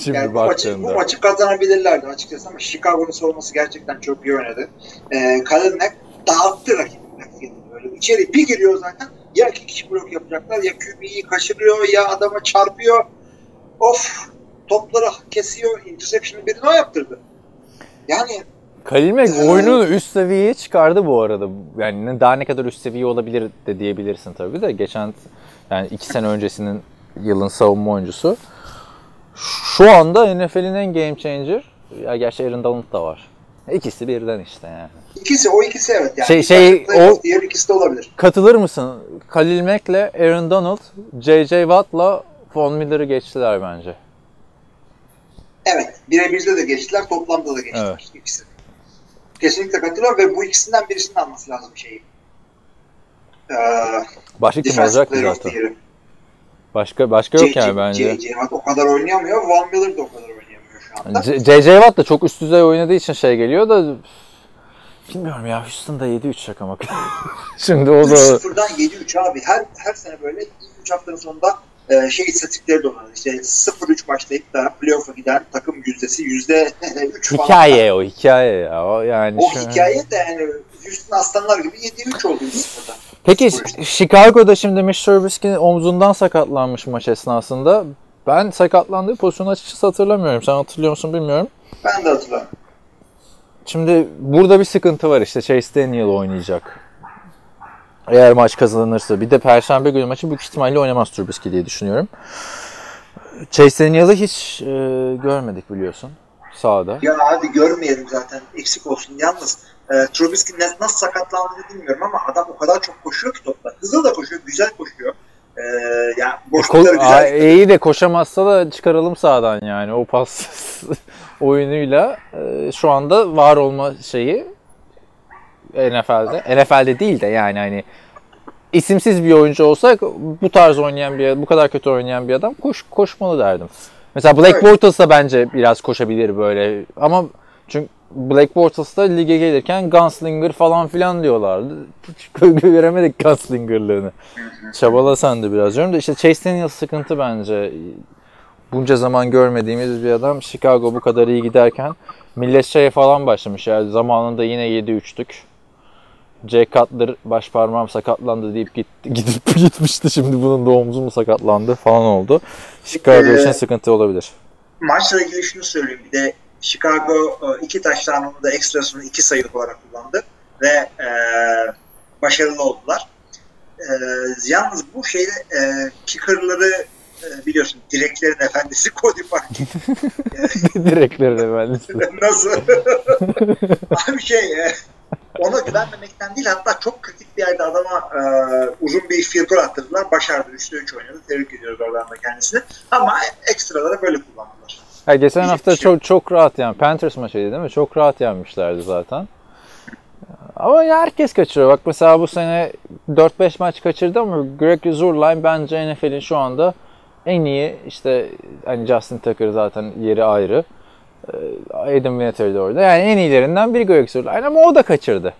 Şimdi Yani bu maçı, bu maçı kazanabilirlerdi açıkçası ama Chicago'nun savunması gerçekten çok iyi oynadı. Ee, Kalenek dağıttı rakibi. rakibi. Böyle içeri bir giriyor zaten ya iki kişi blok yapacaklar ya QB'yi kaçırıyor ya adama çarpıyor. Of topları kesiyor. Interception'ı birine o yaptırdı. Yani Ee, oyununu üst seviyeye çıkardı bu arada. Yani daha ne kadar üst seviye olabilir de diyebilirsin tabii de. Geçen yani iki sene öncesinin yılın savunma oyuncusu. Şu anda NFL'in en game changer. Ya gerçi Aaron Donald da var. İkisi birden işte yani. ikisi o ikisi evet. Yani Şey- şey, o- diğer ikisi de olabilir. Katılır mısın? Khalil Mack'le Aaron Donald, J.J. Watt'la Von Miller'ı geçtiler bence. Evet. Birebirde de geçtiler. Toplamda da geçtiler. Evet. ikisi. Kesinlikle katılıyorum ve bu ikisinden birisinin alması lazım şeyi. Ee, Başka kim olacak ki zaten? Başka başka yok J.J. yani bence. J.J. Watt o kadar oynayamıyor. Von Miller de o kadar oynayamıyor şu anda. C- J.J. Watt da çok üst düzey oynadığı için şey geliyor da bilmiyorum ya Houston'da 7-3 şaka maka. Şimdi o da 3-0'dan 7-3 abi. Her her sene böyle ilk 3 haftanın sonunda e, şey istatistikleri de olur. İşte 0-3 başlayıp da playoff'a giden takım yüzdesi %3 falan. hikaye o hikaye ya. O yani O şu- hikaye de yani Houston Aslanlar gibi 7-3 oldu 3-0'dan. Peki Chicago'da şimdi Mitch Trubisky omzundan sakatlanmış maç esnasında. Ben sakatlandığı pozisyonu açıkçası hatırlamıyorum. Sen hatırlıyor musun bilmiyorum. Ben de hatırlamıyorum. Şimdi burada bir sıkıntı var işte Chase Daniel oynayacak. Eğer maç kazanırsa. Bir de Perşembe günü maçı büyük ihtimalle oynamaz Trubisky diye düşünüyorum. Chase Daniel'ı hiç e, görmedik biliyorsun sahada. Ya abi görmeyelim zaten eksik olsun. Yalnız e, Trubisky nasıl sakatlandığını bilmiyorum ama adam o kadar çok koşuyor ki topla. Hızlı da koşuyor, güzel koşuyor. E, ya boşlukları Ko- Aa, güzel. iyi de koşamazsa da çıkaralım sahadan yani. O pas oyunuyla e, şu anda var olma şeyi NFL'de. NFL'de değil de yani hani isimsiz bir oyuncu olsak bu tarz oynayan bir bu kadar kötü oynayan bir adam koş koşmalı derdim. Mesela Black Evet. Bortles da bence biraz koşabilir böyle ama çünkü Black Bortles da lige gelirken gunslinger falan filan diyorlardı. Göremedik gunslingerlığını. Çabala sen de biraz diyorum da işte Chase Daniel sıkıntı bence. Bunca zaman görmediğimiz bir adam Chicago bu kadar iyi giderken millet şeye falan başlamış yani zamanında yine 7-3'tük. Jay Cutler baş parmağım sakatlandı deyip git, gidip gitmişti. Şimdi bunun da omzu mu sakatlandı falan oldu. Chicago Ee, için sıkıntı olabilir. Maçla ilgili şunu söyleyeyim. Bir de Chicago e, iki taştanını da ekstrasını iki sayı olarak kullandı ve e, başarılı oldular. E, yalnız bu şeyde e, kicker'ları e, biliyorsun direklerin efendisi Cody Parkey. Direkleri ben. Nasıl? Abi şey e, ona güvenmemekten değil hatta çok kritik bir yerde adama e, uzun bir goal attırdılar. Başardı. 3'te 3 oynadı. Tebrik ediyoruz oradan da kendisini. Ama ekstraları böyle kullandılar. Ha, geçen Hiçbir hafta şey çok çok rahat yani Panthers maçıydı değil mi? Çok rahat yenmişlerdi zaten. Ama ya herkes kaçırıyor. Bak mesela bu sene 4-5 maç kaçırdı ama Greg Zuerlein bence NFL'in şu anda en iyi işte hani Justin Tucker zaten yeri ayrı. Ee, Adam Vinatieri de orada. Yani en iyilerinden biri Zuerlein ama o da kaçırdı.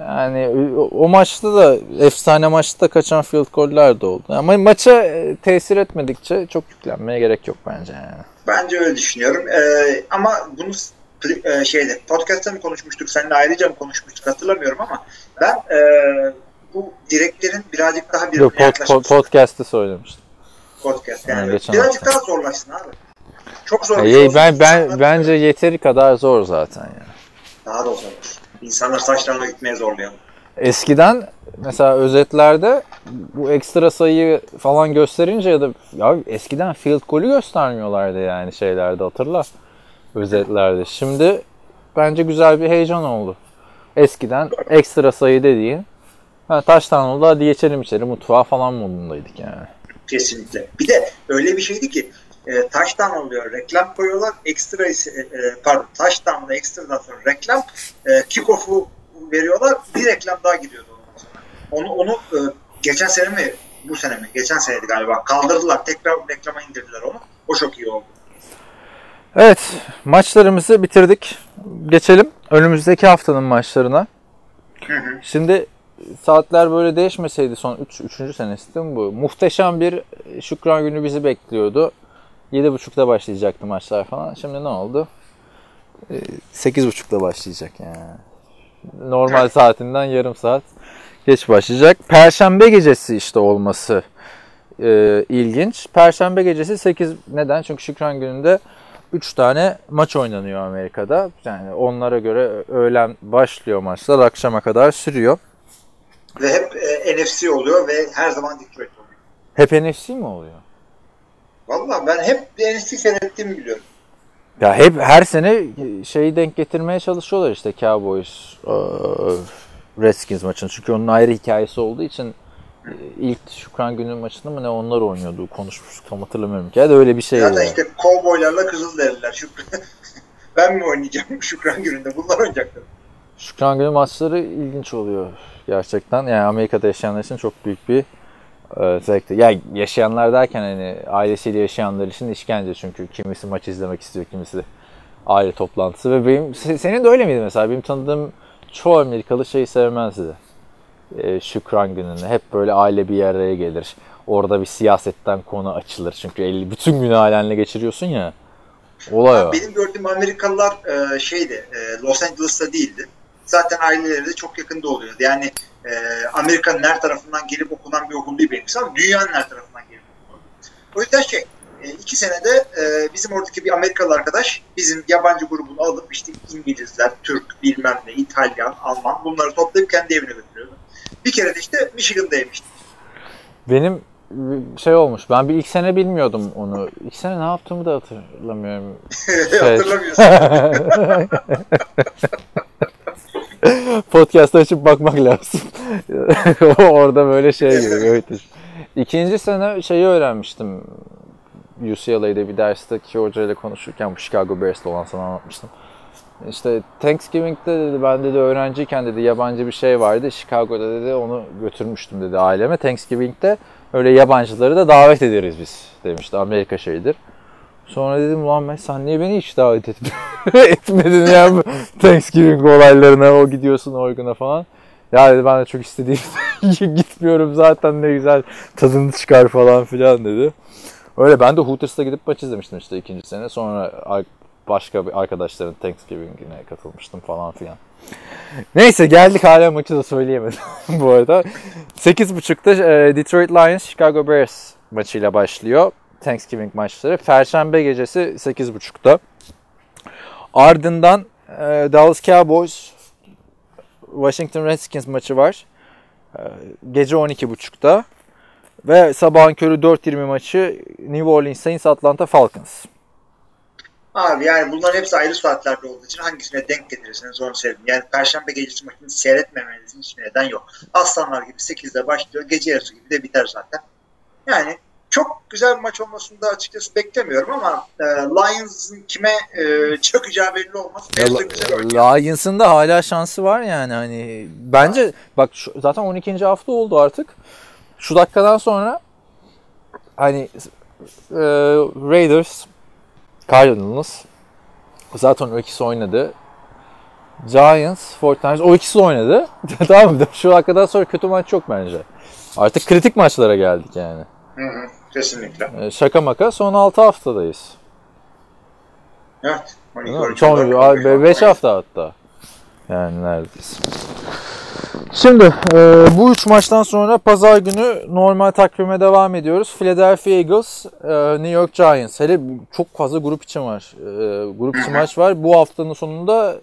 Yani o, o maçta da efsane maçta kaçan field goal'ler de oldu. Ama maça e, tesir etmedikçe çok yüklenmeye gerek yok bence yani. Bence öyle düşünüyorum. Ee, ama bunu e, şeyde podcast'ta mı konuşmuştuk, seninle ayrıca mı konuşmuştuk hatırlamıyorum ama ben e, bu direklerin birazcık daha bir Yok, pod, pod, podcast'ı söylemiştim. podcast yani geçen birazcık daha zorlaşsın abi. Çok zor. olsun. ben ben bence yeteri kadar zor zaten yani. daha da zor. İnsanlar saçlarına gitmeye zorlayalım. Eskiden mesela özetlerde bu ekstra sayıyı falan gösterince ya da ya eskiden field golü göstermiyorlardı yani şeylerde hatırla özetlerde. Şimdi bence güzel bir heyecan oldu. Eskiden ekstra sayı dediğin ha, taştan oldu hadi geçelim içeri mutfağa falan modundaydık yani. Kesinlikle. Bir de öyle bir şeydi ki e, taştan oluyor, reklam koyuyorlar, ekstra e, e, pardon taştanla ekstradan sonra reklam, e, kickoff'u veriyorlar, bir reklam daha gidiyordu ondan sonra. Onu, onu e, geçen sene mi, bu sene mi? Geçen seneydi galiba. Kaldırdılar, tekrar reklama indirdiler onu. O çok iyi oldu. Evet maçlarımızı bitirdik. Geçelim önümüzdeki haftanın maçlarına. Hı hı. Şimdi saatler böyle değişmeseydi son 3. Üç, 3. senesi değil mi bu? Muhteşem bir şükran günü bizi bekliyordu. 7.30'da başlayacaktı maçlar falan. Şimdi ne oldu? Ee, 8.30'da başlayacak yani. Normal saatinden yarım saat geç başlayacak. Perşembe gecesi işte olması e, ilginç. Perşembe gecesi 8 neden? Çünkü Şükran gününde 3 tane maç oynanıyor Amerika'da. Yani onlara göre öğlen başlıyor maçlar, akşama kadar sürüyor. Ve hep e, NFC oluyor ve her zaman Detroit oluyor. Hep NFC mi oluyor? Valla ben hep NFC seyrettiğimi biliyorum. Ya hep her sene şeyi denk getirmeye çalışıyorlar işte Cowboys, eee, Redskins maçını. Çünkü onun ayrı hikayesi olduğu için e, ilk Şükran Günü maçında mı ne onlar oynuyordu konuşmuştuk tam hatırlamıyorum ki. Ya da öyle bir şey. Zaten yani. işte kovboylarla Kızılderililer. Şükran. ben mi oynayacağım Şükran gününde? Bunlar oynayacaklar. Şükran Günü maçları ilginç oluyor gerçekten. Yani Amerika'da yaşayanlar için çok büyük bir e, zevkti. Ya yaşayanlar derken hani ailesiyle yaşayanlar için işkence çünkü kimisi maç izlemek istiyor, kimisi aile toplantısı ve benim se- senin de öyle miydi mesela? Benim tanıdığım çoğu Amerikalı şeyi sevmezdi. E, Şükran gününü. Hep böyle aile bir araya gelir. Orada bir siyasetten konu açılır. Çünkü 50 bütün günü ailenle geçiriyorsun ya. Olay o. Benim gördüğüm Amerikalılar e, şeydi, e, Los Angeles'ta değildi. Zaten aileleri de çok yakında oluyordu. Yani e, Amerika'nın her tarafından gelip okunan bir okul değil benimkisi ama dünyanın her tarafından gelip okunan. O yüzden şey, e, iki senede e, bizim oradaki bir Amerikalı arkadaş bizim yabancı grubunu alıp işte İngilizler, Türk, bilmem ne, İtalyan, Alman bunları toplayıp kendi evine götürüyordu. Bir kere de işte Michigan'da yemiştik. Benim şey olmuş. Ben bir ilk sene bilmiyordum onu. İlk sene ne yaptığımı da hatırlamıyorum. Şey. Hatırlamıyorsun. Podcast açıp bakmak lazım. Orada böyle şey gibi. Evet. İkinci sene şeyi öğrenmiştim. UCLA'da bir dersteki hocayla konuşurken bu Chicago Bears'la olan sana anlatmıştım. İşte Thanksgiving'de dedi ben dedi öğrenciyken dedi yabancı bir şey vardı. Chicago'da dedi onu götürmüştüm dedi aileme. Thanksgiving'de öyle yabancıları da davet ederiz biz demişti. Amerika şeyidir. Sonra dedim ulan sen niye beni hiç davet et etmedin ya Thanksgiving olaylarına o gidiyorsun Oregon'a falan. Ya dedi ben de çok istediğim gitmiyorum zaten ne güzel tadını çıkar falan filan dedi. Öyle ben de Hooters'ta gidip maç izlemiştim işte ikinci sene. Sonra başka bir arkadaşların Thanksgiving'ine katılmıştım falan filan. Neyse geldik hala maçı da söyleyemedim bu arada. 8.30'da e, Detroit Lions Chicago Bears maçıyla başlıyor. Thanksgiving maçları. Perşembe gecesi 8.30'da. Ardından e, Dallas Cowboys Washington Redskins maçı var. E, gece 12.30'da. Ve sabahın körü 4.20 maçı New Orleans Saints Atlanta Falcons. Abi yani bunların hepsi ayrı saatlerde olduğu için hangisine denk getirirseniz onu sevdim. Yani Perşembe gecesi maçını seyretmemenizin hiçbir neden yok. Aslanlar gibi 8'de başlıyor. Gece yarısı gibi de biter zaten. Yani çok güzel bir maç olmasını da açıkçası beklemiyorum ama e, Lions'ın kime e, çökeceği belli olmaz. Güzel oynuyor. Lions'ın da hala şansı var yani hani bence bak şu, zaten 12. hafta oldu artık. Şu dakikadan sonra hani e, Raiders, Cardinals zaten o ikisi oynadı. Giants, 49ers o ikisi oynadı. tamam mı? Şu dakikadan sonra kötü maç yok bence. Artık kritik maçlara geldik yani. Hı hı, kesinlikle. E, şaka maka son 6 haftadayız. Evet. 12, Değil mi? 12, Son 14, 5 hafta hatta. Yani neredeyse. Şimdi e, bu üç maçtan sonra pazar günü normal takvime devam ediyoruz. Philadelphia Eagles, e, New York Giants. Hele çok fazla grup içi var. E, grup içi maç var. Bu haftanın sonunda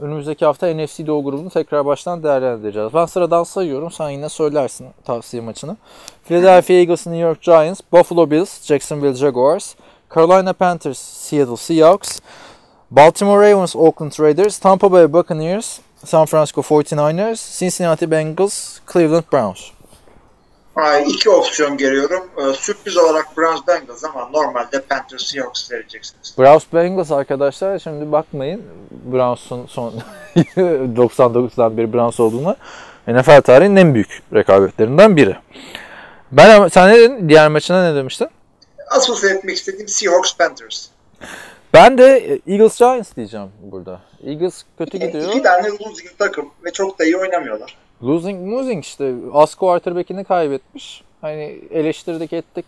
önümüzdeki hafta NFC Doğu grubunu tekrar baştan değerlendireceğiz. Ben sıradan sayıyorum. Sen yine söylersin tavsiye maçını. Philadelphia Eagles, New York Giants, Buffalo Bills, Jacksonville Jaguars, Carolina Panthers, Seattle Seahawks, Baltimore Ravens, Oakland Raiders, Tampa Bay Buccaneers, San Francisco 49ers, Cincinnati Bengals, Cleveland Browns. Ay, iki opsiyon görüyorum. Ee, sürpriz olarak Browns Bengals ama normalde Panthers Seahawks vereceksiniz. Browns Bengals arkadaşlar şimdi bakmayın Browns'un son 99'dan beri Browns olduğuna NFL tarihinin en büyük rekabetlerinden biri. Ben ama sen ne dedin? Diğer maçına ne demiştin? Asıl seyretmek istediğim Seahawks Panthers. Ben de e, Eagles Giants diyeceğim burada. Eagles kötü gidiyor. İki tane losing takım ve çok da iyi oynamıyorlar. Losing losing işte. Az quarterback'ini kaybetmiş. Hani eleştirdik ettik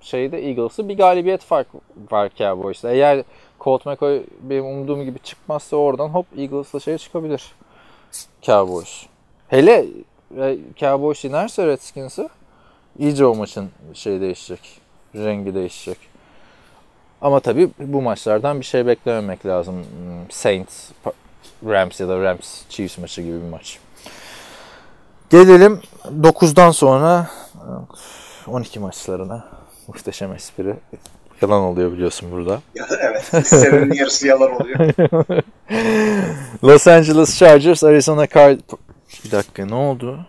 şeyde Eagles'ı bir galibiyet fark var Cowboys'ta. Eğer Colt McCoy benim umduğum gibi çıkmazsa oradan hop Eagles'la şey çıkabilir. Cowboys. Hele e, Cowboys inerse Redskins'ı iyice o maçın şey değişecek. Rengi değişecek. Ama tabii bu maçlardan bir şey beklememek lazım. Hmm, Saints, Rams ya da Rams Chiefs maçı gibi bir maç. Gelelim 9'dan sonra 12 maçlarına. Muhteşem espri. Yalan oluyor biliyorsun burada. Evet. Senenin yarısı yalan oluyor. Los Angeles Chargers, Arizona Card... Bir dakika ne oldu?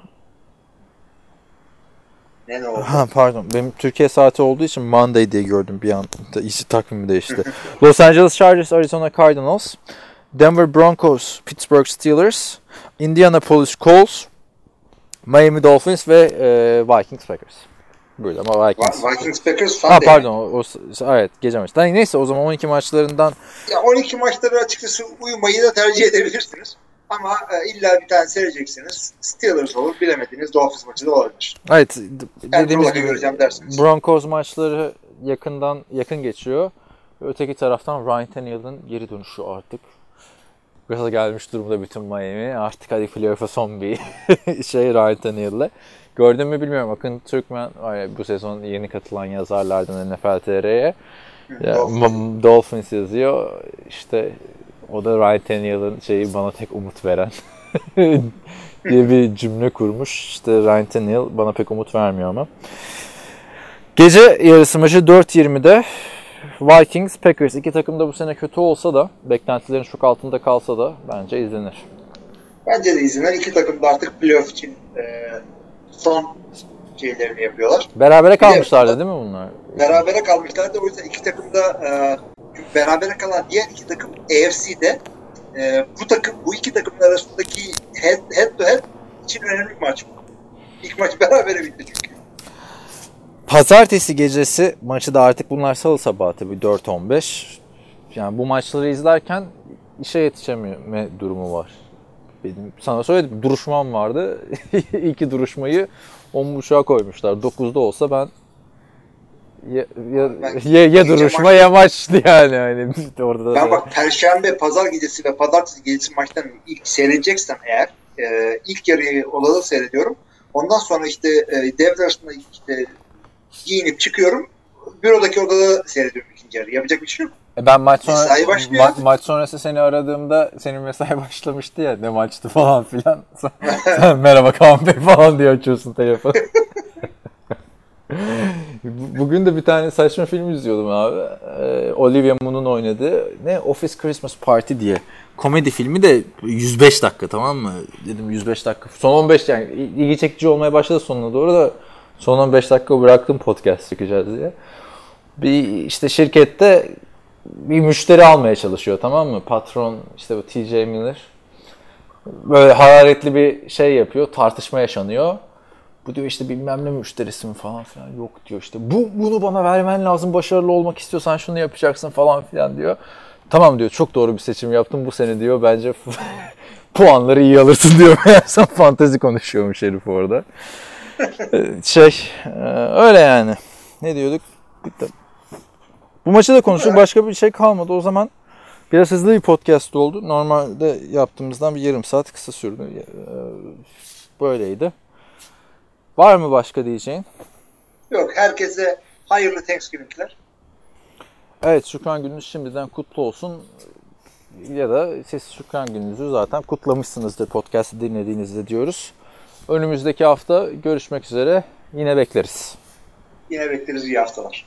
Ne ne oldu? Ha pardon. Benim Türkiye saati olduğu için Monday diye gördüm bir anda. İşi takvimi değişti. Los Angeles Chargers, Arizona Cardinals, Denver Broncos, Pittsburgh Steelers, Indianapolis Colts, Miami Dolphins ve e, Vikings Packers. Böyle ama Vikings. Vikings Packers Ha fan değil. pardon. O, o- evet gece maçı. Yani Neyse o zaman 12 maçlarından Ya 12 maçları açıkçası uyumayı da tercih edebilirsiniz. Ama e, illa bir tane seyredeceksiniz. Steelers olur, bilemediğiniz Dolphins maçı da olabilir. evet dediğimiz gibi göreceğim dersiniz. Broncos maçları yakından yakın geçiyor. Öteki taraftan Ryan Tannehill'in geri dönüşü artık. Gaza gelmiş durumda bütün Miami. Artık hadi playoff'a son bir şey Ryan Tannehill'le. Gördün mü bilmiyorum. Akın Türkmen bu sezon yeni katılan yazarlardan NFL TR'ye. Dolphins. Yazıyor. İşte o da Ryan Tannehill'in şeyi bana tek umut veren diye bir cümle kurmuş. İşte Ryan Tannehill bana pek umut vermiyor ama. Gece yarısı maçı 4.20'de Vikings, Packers iki takım da bu sene kötü olsa da beklentilerin çok altında kalsa da bence izlenir. Bence de izlenir. İki takım da artık playoff için e, son şeylerini yapıyorlar. Berabere kalmışlardı değil mi bunlar? Berabere kalmışlardı. O yüzden iki takım da e, berabere kalan diğer iki takım AFC'de e, bu takım bu iki takımın arasındaki head, head to head için önemli bir maç. İlk maç berabere bitti çünkü. Pazartesi gecesi maçı da artık bunlar salı sabahı tabii 4-15. Yani bu maçları izlerken işe yetişememe durumu var. Benim sana söyledim duruşmam vardı. İki duruşmayı 10.30'a koymuşlar. 9'da olsa ben ya, ya, ya, ya duruşma maç- ya maçtı yani. Hani orada da Ben bak Perşembe, Pazar gecesi ve Pazartesi gecesi maçtan ilk seyredeceksem eğer e, ilk yarıyı olalı seyrediyorum. Ondan sonra işte e, devre arasında işte giyinip çıkıyorum. Bürodaki odada seyrediyorum ikinci yarı. Yapacak bir şey yok. E Ben maç sonra ma- maç sonrası seni aradığımda senin mesai başlamıştı ya ne maçtı falan filan. Sen, sen merhaba Kaan Bey falan diye açıyorsun telefonu. Bu- Bugün de bir tane saçma film izliyordum abi. Ee, Olivia Munn'un oynadığı ne Office Christmas Party diye. Komedi filmi de 105 dakika tamam mı? Dedim 105 dakika. Son 15 yani ilgi çekici olmaya başladı sonuna doğru da son 15 dakika bıraktım podcast çekeceğiz diye. Bir işte şirkette bir müşteri almaya çalışıyor tamam mı? Patron işte bu TJ Miller. Böyle hararetli bir şey yapıyor. Tartışma yaşanıyor. Bu diyor işte bilmem ne müşterisi mi falan filan. Yok diyor işte bu bunu bana vermen lazım. Başarılı olmak istiyorsan şunu yapacaksın falan filan diyor. Tamam diyor çok doğru bir seçim yaptım bu sene diyor. Bence puanları iyi alırsın diyor. Meğersem fantezi konuşuyormuş herif orada. Ee, şey e, öyle yani. Ne diyorduk? Bitti. Bu maçı da konuştuk. Başka bir şey kalmadı. O zaman biraz hızlı bir podcast oldu. Normalde yaptığımızdan bir yarım saat kısa sürdü. Ee, Böyleydi. Var mı başka diyeceğin? Yok herkese hayırlı Thanksgiving'ler. Evet Şükran gününüz şimdiden kutlu olsun. Ya da siz Şükran gününüzü zaten kutlamışsınızdır podcast'ı dinlediğinizde diyoruz. Önümüzdeki hafta görüşmek üzere. Yine bekleriz. Yine bekleriz iyi haftalar.